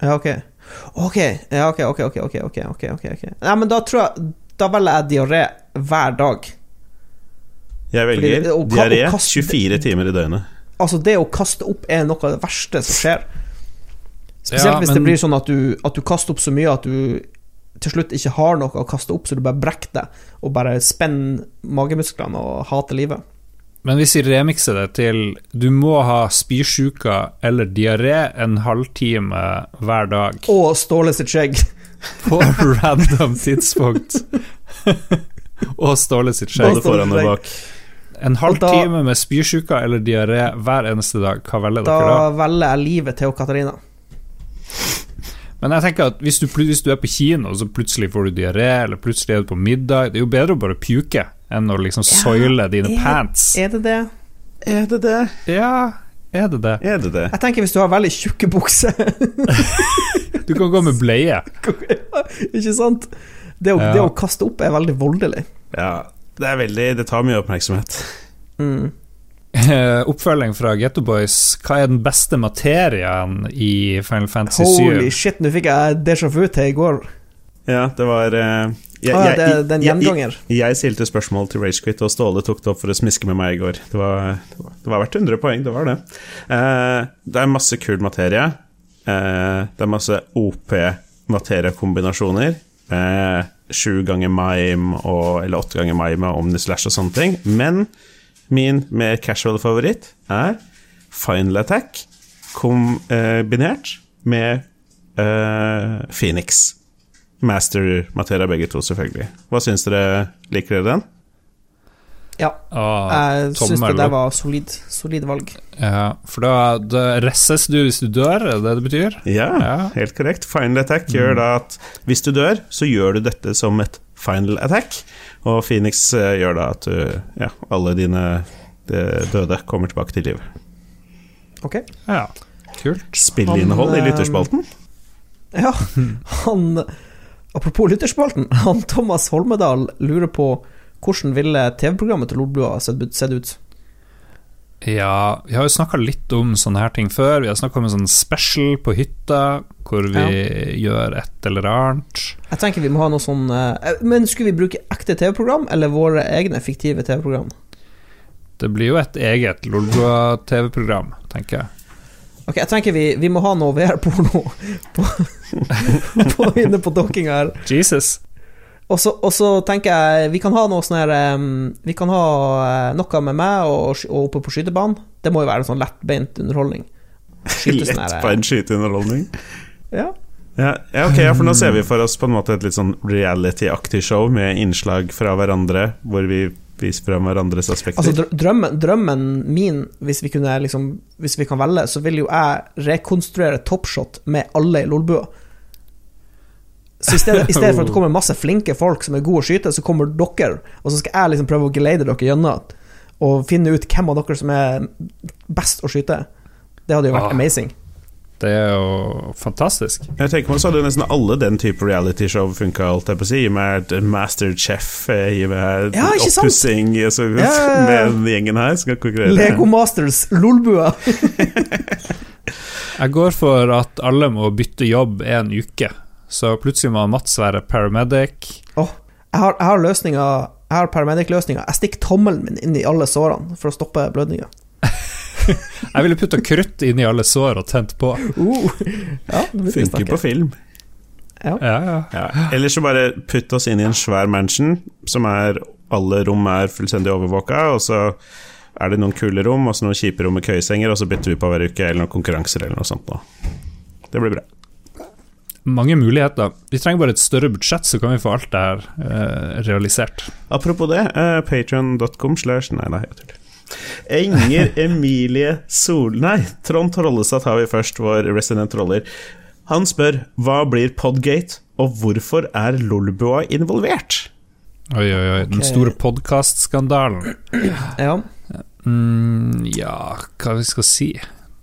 Ja, ok. Ok, ja, ok, ok, ok, ok, ok, ok, ok. Ja, men da tror jeg Da velger jeg diaré hver dag. Jeg velger Fordi, og, diaré og kaste, 24 timer i døgnet. Altså, det å kaste opp er noe av det verste som skjer. Spesielt ja, men, hvis det blir sånn at du, at du, kaster opp så mye at du til slutt ikke har noe å kaste opp, så du bare brekker deg og bare spenner magemusklene og hater livet. Men hvis vi remikser det til du må ha spysjuka eller diaré en halvtime hver dag Og Ståle sitt skjegg. på random tidspunkt Og Ståle sitt Både skjegg. foran og bak. En da- halvtime med spysjuka eller diaré hver eneste dag, hva velger Da dere da? velger jeg livet til Katarina. Men jeg tenker at hvis du, hvis du er på kino, så plutselig får du diaré, eller plutselig er du på middag Det er jo bedre å bare puke enn å liksom soile dine er- pants. Er det det? Er det det? Ja, er det det? Er det det? Jeg tenker hvis du har veldig tjukke bukser Du kan gå med bleie. Ikke sant? Det å, Ja. det å kaste opp er veldig voldelig. Ja, det er veldig Det tar mye oppmerksomhet. Mm. Eh, Oppfølging fra Getto Boys. Hva er den beste materien i Final Fantasy 7? Holy shit, nå fikk jeg déjà vu til i går. Ja, det var uh, jeg, Ah, jeg- det Den den jeg- jeg- gjenganger. Jeg stilte spørsmål til Ragequit, og Ståle tok det opp for å smiske med meg i går. Det var, det var, det var verdt 100 poeng, det var det. Uh, det er masse kul materie. Uh, det er masse OP-materiekombinasjoner. Eh, Sju ganger mime og, eller åtte ganger mime og Omnislash og sånne ting. Men min mer casual favoritt er Final Attack kombinert med uh, Phoenix. Master-materia begge to, selvfølgelig. Hva syns dere? Liker dere den? Ja, Ah, jeg syns det der var solid, solid valg. Ja, for da, resses du hvis du dør, er det det betyr? Ja, Ja. helt korrekt. Final attack gjør da at hvis du dør, så gjør du dette som et final attack. Og Phoenix eh, gjør da at du, ja, alle dine eh, døde kommer tilbake til liv. Ok. Ja, kult. Spillinnhold i eh, lytterspalten. Ja, han Apropos lytterspalten, han Thomas Holmedal lurer på hvordan ville TV-programmet til Lolbua sett ut? Ja, vi har jo snakka litt om sånne her ting før. Vi har snakka om en sånn special på hytta, hvor vi gjør et eller annet. Jeg tenker vi må ha noe sånn eh, Men skulle vi bruke ekte TV-program, eller våre egne fiktive TV-program? Det blir jo et eget Lolbua-TV-program, tenker jeg. Ok, jeg tenker vi, vi må ha noe VR-porno på, på, inne på dokkinga her. Jesus. Og så, og så tenker jeg vi kan ha noe sånn her Vi kan ha eh, noe med meg og, og oppe på skytebanen. Det må jo være en sånn lettbeint underholdning. Sånn Lett på en skyteunderholdning. Ja. Ja, ja, ok, ja, for nå ser vi for oss på en måte et litt sånn reality-aktig show med innslag fra hverandre, hvor vi viser frem hverandres aspekter. Altså drømmen, drømmen min, hvis vi kunne liksom Hvis vi kan velge, så vil jo jeg rekonstruere Topshot med alle i Lolbua. Så i stedet, i stedet for at det kommer masse flinke folk som er gode å skyte, så kommer dere, og så skal jeg liksom prøve å geleide dere gjennom og finne ut hvem av dere som er best å skyte. Det hadde jo vært Ah. amazing. Det er jo fantastisk. Jeg tenker meg så hadde jo nesten alle den type realityshow funka, alt jeg på å si. Med Masterchef, eh, med Ja, oppussing altså, Ja, ja, ja. med den gjengen her. Skal konkurrere. Lego Masters Lolbua. Jeg går for at alle må bytte jobb en uke. Så plutselig må Mats være paramedic. Oh, jeg har, jeg har løsninger Jeg har paramedic-løsninger. Jeg stikker tommelen min inn i alle sårene for å stoppe blødninga. Jeg ville putta krutt inn i alle sår og tent på. Uh, ja, Funker på film. Ja, ja. Ja. Eller så bare putt oss inn i en svær mansion, som er alle rom er fullstendig overvåka, og så er det noen kule rom, og så noen kjipe rom med køyesenger, og så bytter vi på hver uke, eller noen konkurranser eller noe sånt. Da. Det blir bra. Mange muligheter. Vi trenger bare et større budsjett, så kan vi få alt det her eh, realisert. Apropos det, eh, patreon.com slash Nei, nei, jeg tuller. Enger Emilie Sol... Nei, Trond Trollestad har vi først, vår resident troller. Han spør hva blir Podgate, og hvorfor er Lolbua involvert? Oi, oi, oi. Den okay. store podkastskandalen. Ja. Mm, ja, hva vi skal si?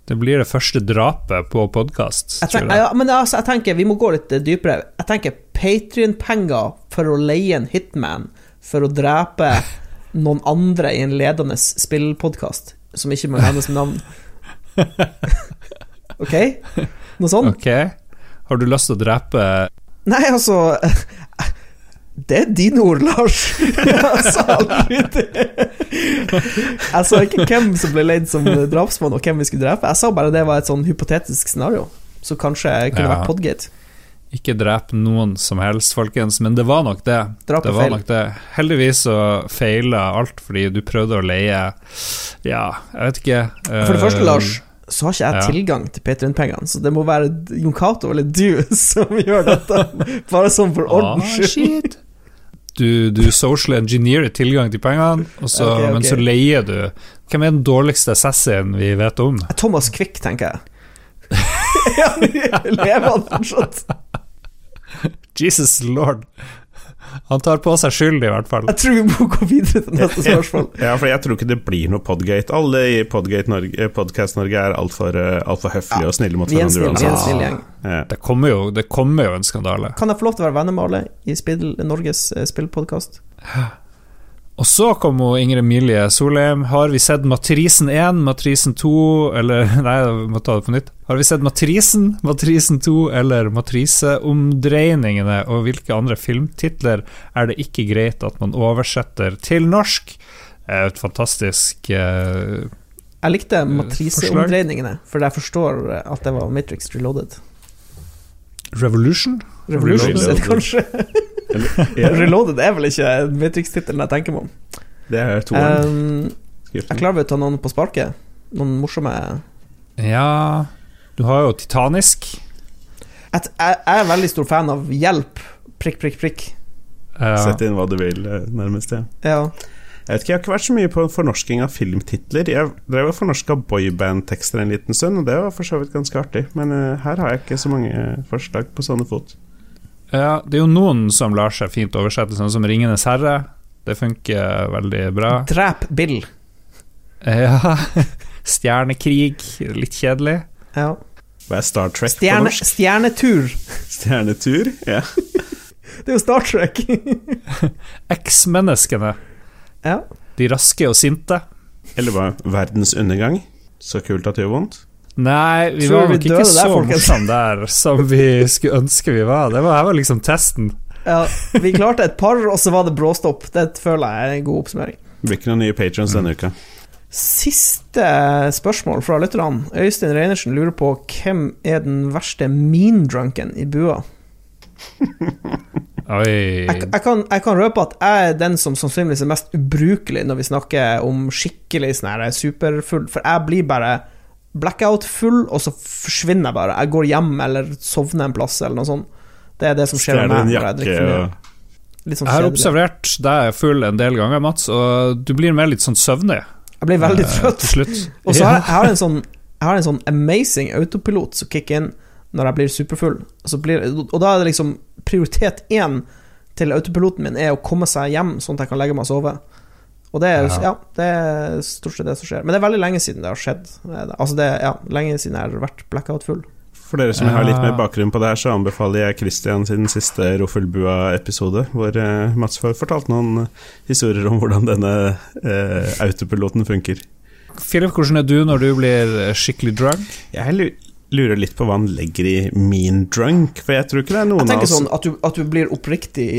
Det blir det første drapet på podkast. Ja, men altså, jeg tenker vi må gå litt dypere. Jeg tenker Patrion-penger for å leie en hitman for å drepe noen andre i en ledende spillpodkast, som ikke må hennes navn. Ok? Noe sånt? Ok. Har du lyst til å drepe Nei, altså Det er dine ord, Lars. Jeg sa aldri det. Jeg sa ikke hvem som ble leid som drapsmann, og hvem vi skulle drepe. Jeg sa bare det var et sånn hypotetisk scenario, så kanskje jeg kunne Ja. vært Podgate. Ikke drep noen som helst, folkens, men det var nok det. Drap det var feil. nok det. Heldigvis så feila alt fordi du prøvde å leie Ja, jeg vet ikke. For det første, eh, Lars, så har ikke jeg ja. tilgang til Patrion-pengene, så det må være Jon Cato eller du som gjør dette, bare sånn for ordens Ah, skyld. Du, du social engineerer tilgang til pengene, så, okay, okay. men så leier du Hvem er den dårligste assassin vi vet om? Thomas Quick, tenker jeg. lever han fortsatt? Jesus lord. Han tar på seg skyld, i hvert fall. Jeg tror vi må gå videre til neste spørsmål. Ja, for jeg tror ikke det blir noe Podgate. Alle i Podgate Norge, eh, Podcast Norge er altfor alt for høflige og snille mot er hverandre vi er en uansett. snill gjeng. Ja. Det kommer jo, det kommer jo en skandale. Kan jeg få lov til å være venner med alle i spill, Norges eh, spillpodkast? Og så kom jo Ingrid Milje Solheim. Har vi sett Matrisen 1, Matrisen 2 Eller nei, jeg må ta det på nytt. Har vi sett Matrisen, Matrisen 2 eller Matriseomdreiningene? Og hvilke andre filmtitler er det ikke greit at man oversetter til norsk? Eh, Et fantastisk uh, Jeg likte Matriseomdreiningene, for jeg forstår at det var Matrix Reloaded. Revolution? Revolution, er det Reloaded. kanskje? Ja, Reloaded er vel ikke Matrix-tittelen jeg tenker meg om. det er toeren. Um, jeg klarer vel å ta noen på sparket. Noen morsomme Ja Du har jo Titanisk. Jeg, jeg jeg er veldig stor fan av Hjelp, prikk, prikk, prikk. Ja. Sett inn hva du vil, eh, nærmest. Ja. Ja. Jeg vet ikke, jeg har ikke vært så mye på fornorsking av filmtitler. Jeg drev og fornorska boyband-tekster en liten stund, og det var for så vidt ganske artig. Men uh, her har jeg ikke så mange eh, forslag på sånne fot. Ja, det er jo noen som lar seg fint oversette, sånn som Ringenes herre. Det funker veldig bra. Drep Bill. Ja. Stjernekrig, litt kjedelig. Ja. Hva er Star Trek Stjerne, på norsk? stjernetur. Stjernetur? Ja. Det er jo Star Trek. X-menneskene. ja. De raske og sinte. Eller hva? Verdens undergang? Så kult at det gjør vondt? Nei, vi Tror var nok ikke så morsomme der som vi skulle ønske vi var. Det var, her var liksom testen. ja. Vi klarte et par, og så var det bråstopp. Det føler jeg er en god oppsummering. Det blir ikke noen nye patrons denne uka. Siste spørsmål fra lytterne. Øystein Reinersen lurer på hvem er den verste mean-drunken i bua? Oi. Jeg, jeg, kan, jeg kan røpe at jeg er den som sannsynligvis er mest ubrukelig når vi snakker om skikkelig sånn her superfull, for jeg blir bare blackout-full, og så forsvinner jeg bare. Jeg går hjem eller sovner en plass eller noe sånt. Det er det som skjer med meg når jeg drikker mye. Litt sånn Jeg har observert deg full en del ganger, Mats, og du blir mer litt sånn søvnig Jeg blir veldig eh, trøtt. til slutt. Og så har jeg, jeg har en sånn Jeg har en sånn amazing autopilot som kicker inn når jeg blir superfull. Så blir, og da er det liksom prioritet én til autopiloten min er å komme seg hjem, sånn at jeg kan legge meg og sove. Og det er, Ja. ja. det er stort sett det som skjer. Men det er veldig lenge siden det har skjedd. Altså det er ja, lenge siden jeg har vært blackout-full. For dere som har litt mer bakgrunn på det her, så anbefaler jeg Christian sin siste Roffelbua-episode, hvor eh, Mats får fortalt noen eh, historier om hvordan denne eh, autopiloten funker. Philip, hvordan er du når du blir skikkelig drunk? Jeg lurer litt på hva han legger i mean drunk, for jeg tror ikke det er noen av Jeg tenker sånn at du, at du blir oppriktig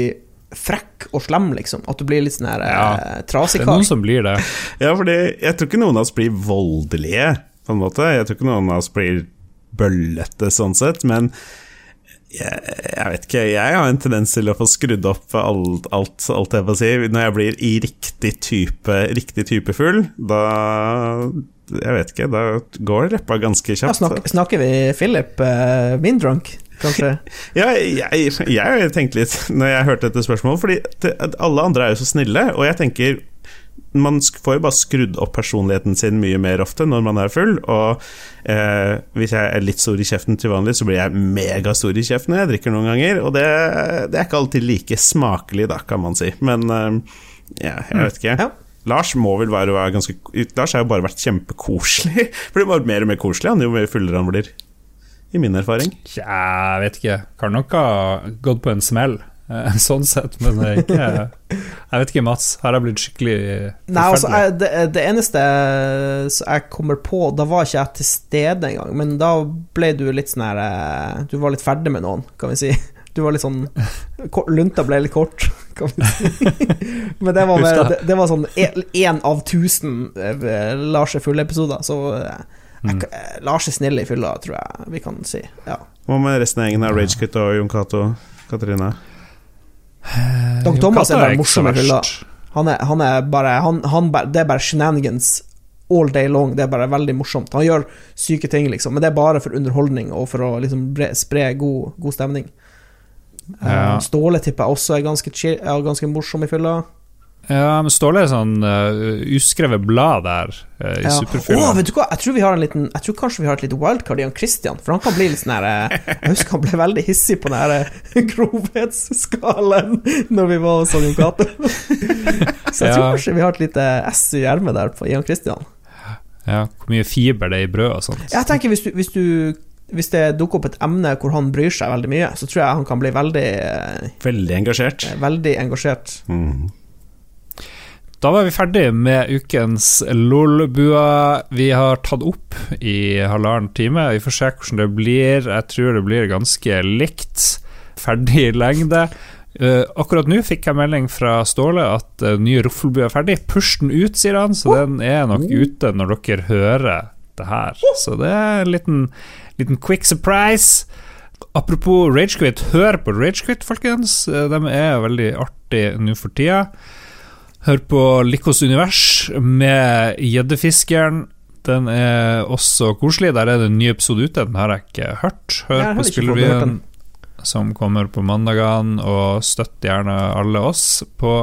frekk og slem, liksom. At du blir litt sånn her Ja. eh, trasig Det er noen som blir det. Ja, fordi jeg tror ikke noen av oss blir voldelige, på en måte. Jeg tror ikke noen av oss blir bøllete, sånn sett, men jeg, jeg vet ikke, jeg har en tendens til å få skrudd opp alt, alt, alt jeg får si. Når jeg blir i riktig type, riktig type full, da Jeg vet ikke, da går reppa ganske kjapt. Ja, snakker vi Philip uh, min drunk, kanskje? Ja, jeg, jeg tenkte litt når jeg hørte dette spørsmålet, fordi alle andre er jo så snille, og jeg tenker man får jo bare skrudd opp personligheten sin mye mer ofte når man er full, og eh, hvis jeg er litt stor i kjeften til vanlig, så blir jeg megastor i kjeften når jeg drikker noen ganger, og det, det er ikke alltid like smakelig, da, kan man si. Men eh, ja, jeg vet ikke. Ja. Lars må vel være, være ganske Lars har jo bare vært kjempekoselig. Blir bare mer og mer koselig han, jo mer fullere han blir. I min erfaring. Tja, jeg vet ikke. Kan nok ha gått på en smell, eh, sånn sett, men det er ikke Jeg vet ikke, Mats. Her Har jeg blitt skikkelig Nei, altså, jeg, det, det eneste som jeg kommer på Da var ikke jeg til stede engang, men da ble du litt sånn her eh, Du var litt ferdig med noen, kan vi si. Du var litt sånn Lunta ble litt kort, kan vi si. Men det var, med, det, det var sånn én av tusen eh, Lars er fulle-episoder, så eh, Mm. eh, Lars er snill i fylla, tror jeg vi kan si. Ja. Hva med resten av gjengen her? Ragequit og Jon Cato? Katrine? Dr. Thomas er bare morsom i fylla. Han er, han er bare han, han Det er bare shenanigans all day long. Det er bare veldig morsomt. Han gjør syke ting, liksom, men det er bare for underholdning og for å liksom bre, spre god, god stemning. Eh, Ja. Ståle tipper jeg også er ganske, chill, er ganske morsom i fylla. Ja, men Ståle er sånn uh, uskrevet blad der uh, i Ja. Superfilmen. Oh, vet du hva? Jeg tror, vi har en liten, jeg tror kanskje vi har et lite wildcard i han Christian, for han kan bli litt sånn her eh, Jeg husker han ble veldig hissig på den her grovhetsskalaen når vi var hos han Jon Cato. Så jeg tror Ja. kanskje vi har et lite S i ermet der på Jan Christian. Ja, hvor mye fiber det er i brød og sånt. Jeg tenker hvis du, hvis du hvis det dukker opp et emne hvor han bryr seg veldig mye, så tror jeg han kan bli veldig Veldig engasjert. Veldig engasjert. Mm. Da var vi ferdig med ukens LOL-bua. Vi har tatt opp i halvannen time. Vi får se hvordan det blir. Jeg tror det blir ganske likt. Ferdig lengde. Uh, akkurat nå fikk jeg melding fra Ståle at uh, nye Roffelbu er ferdig. Push den ut, sier han, så den er nok ute når dere hører det her. Så det er en liten, liten quick surprise. Apropos Ragequit, hør på Ragequit, folkens. Eh, De er veldig artige nå for tida. Hør på Likos univers med Gjeddefiskeren. Den er også koselig. Der er det en ny episode ute. Den har jeg ikke hørt. Hør Jeg på Spillrevyen som kommer på mandagene, og støtt gjerne alle oss på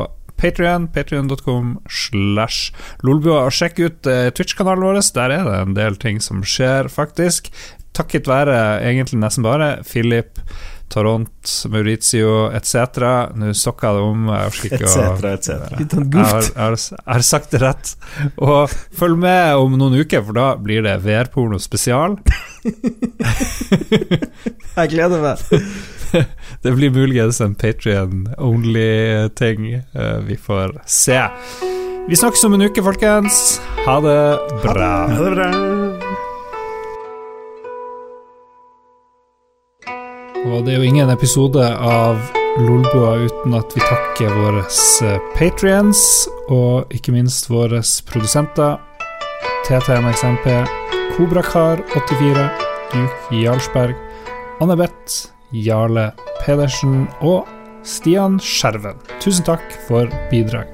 Patrion, patrion.com slash lolbua. Og sjekk ut eh, Twitch-kanalen vår, der er det en del ting som skjer, faktisk. Takket være egentlig nesten bare Philip, Toront, Maurizio etc. Nå stokka det om, jeg Et cetera, et cetera. Jeg har, jeg, har, sagt det rett. Og følg med om noen uker, for da blir det VR-porno spesial. Jeg gleder meg. Det blir muligens en Patrion-only-ting. Eh, vi får se. Vi snakkes om en uke, folkens. Ha det bra. Ha det bra. Og det er jo ingen episode av Lolbua uten at vi takker våre patrions, og ikke minst våre produsenter. TTMXMP, Kobrakar84, Duke Jarlsberg, Anne-Beth, Jarle Pedersen og Stian Skjerven. Tusen takk for bidrag.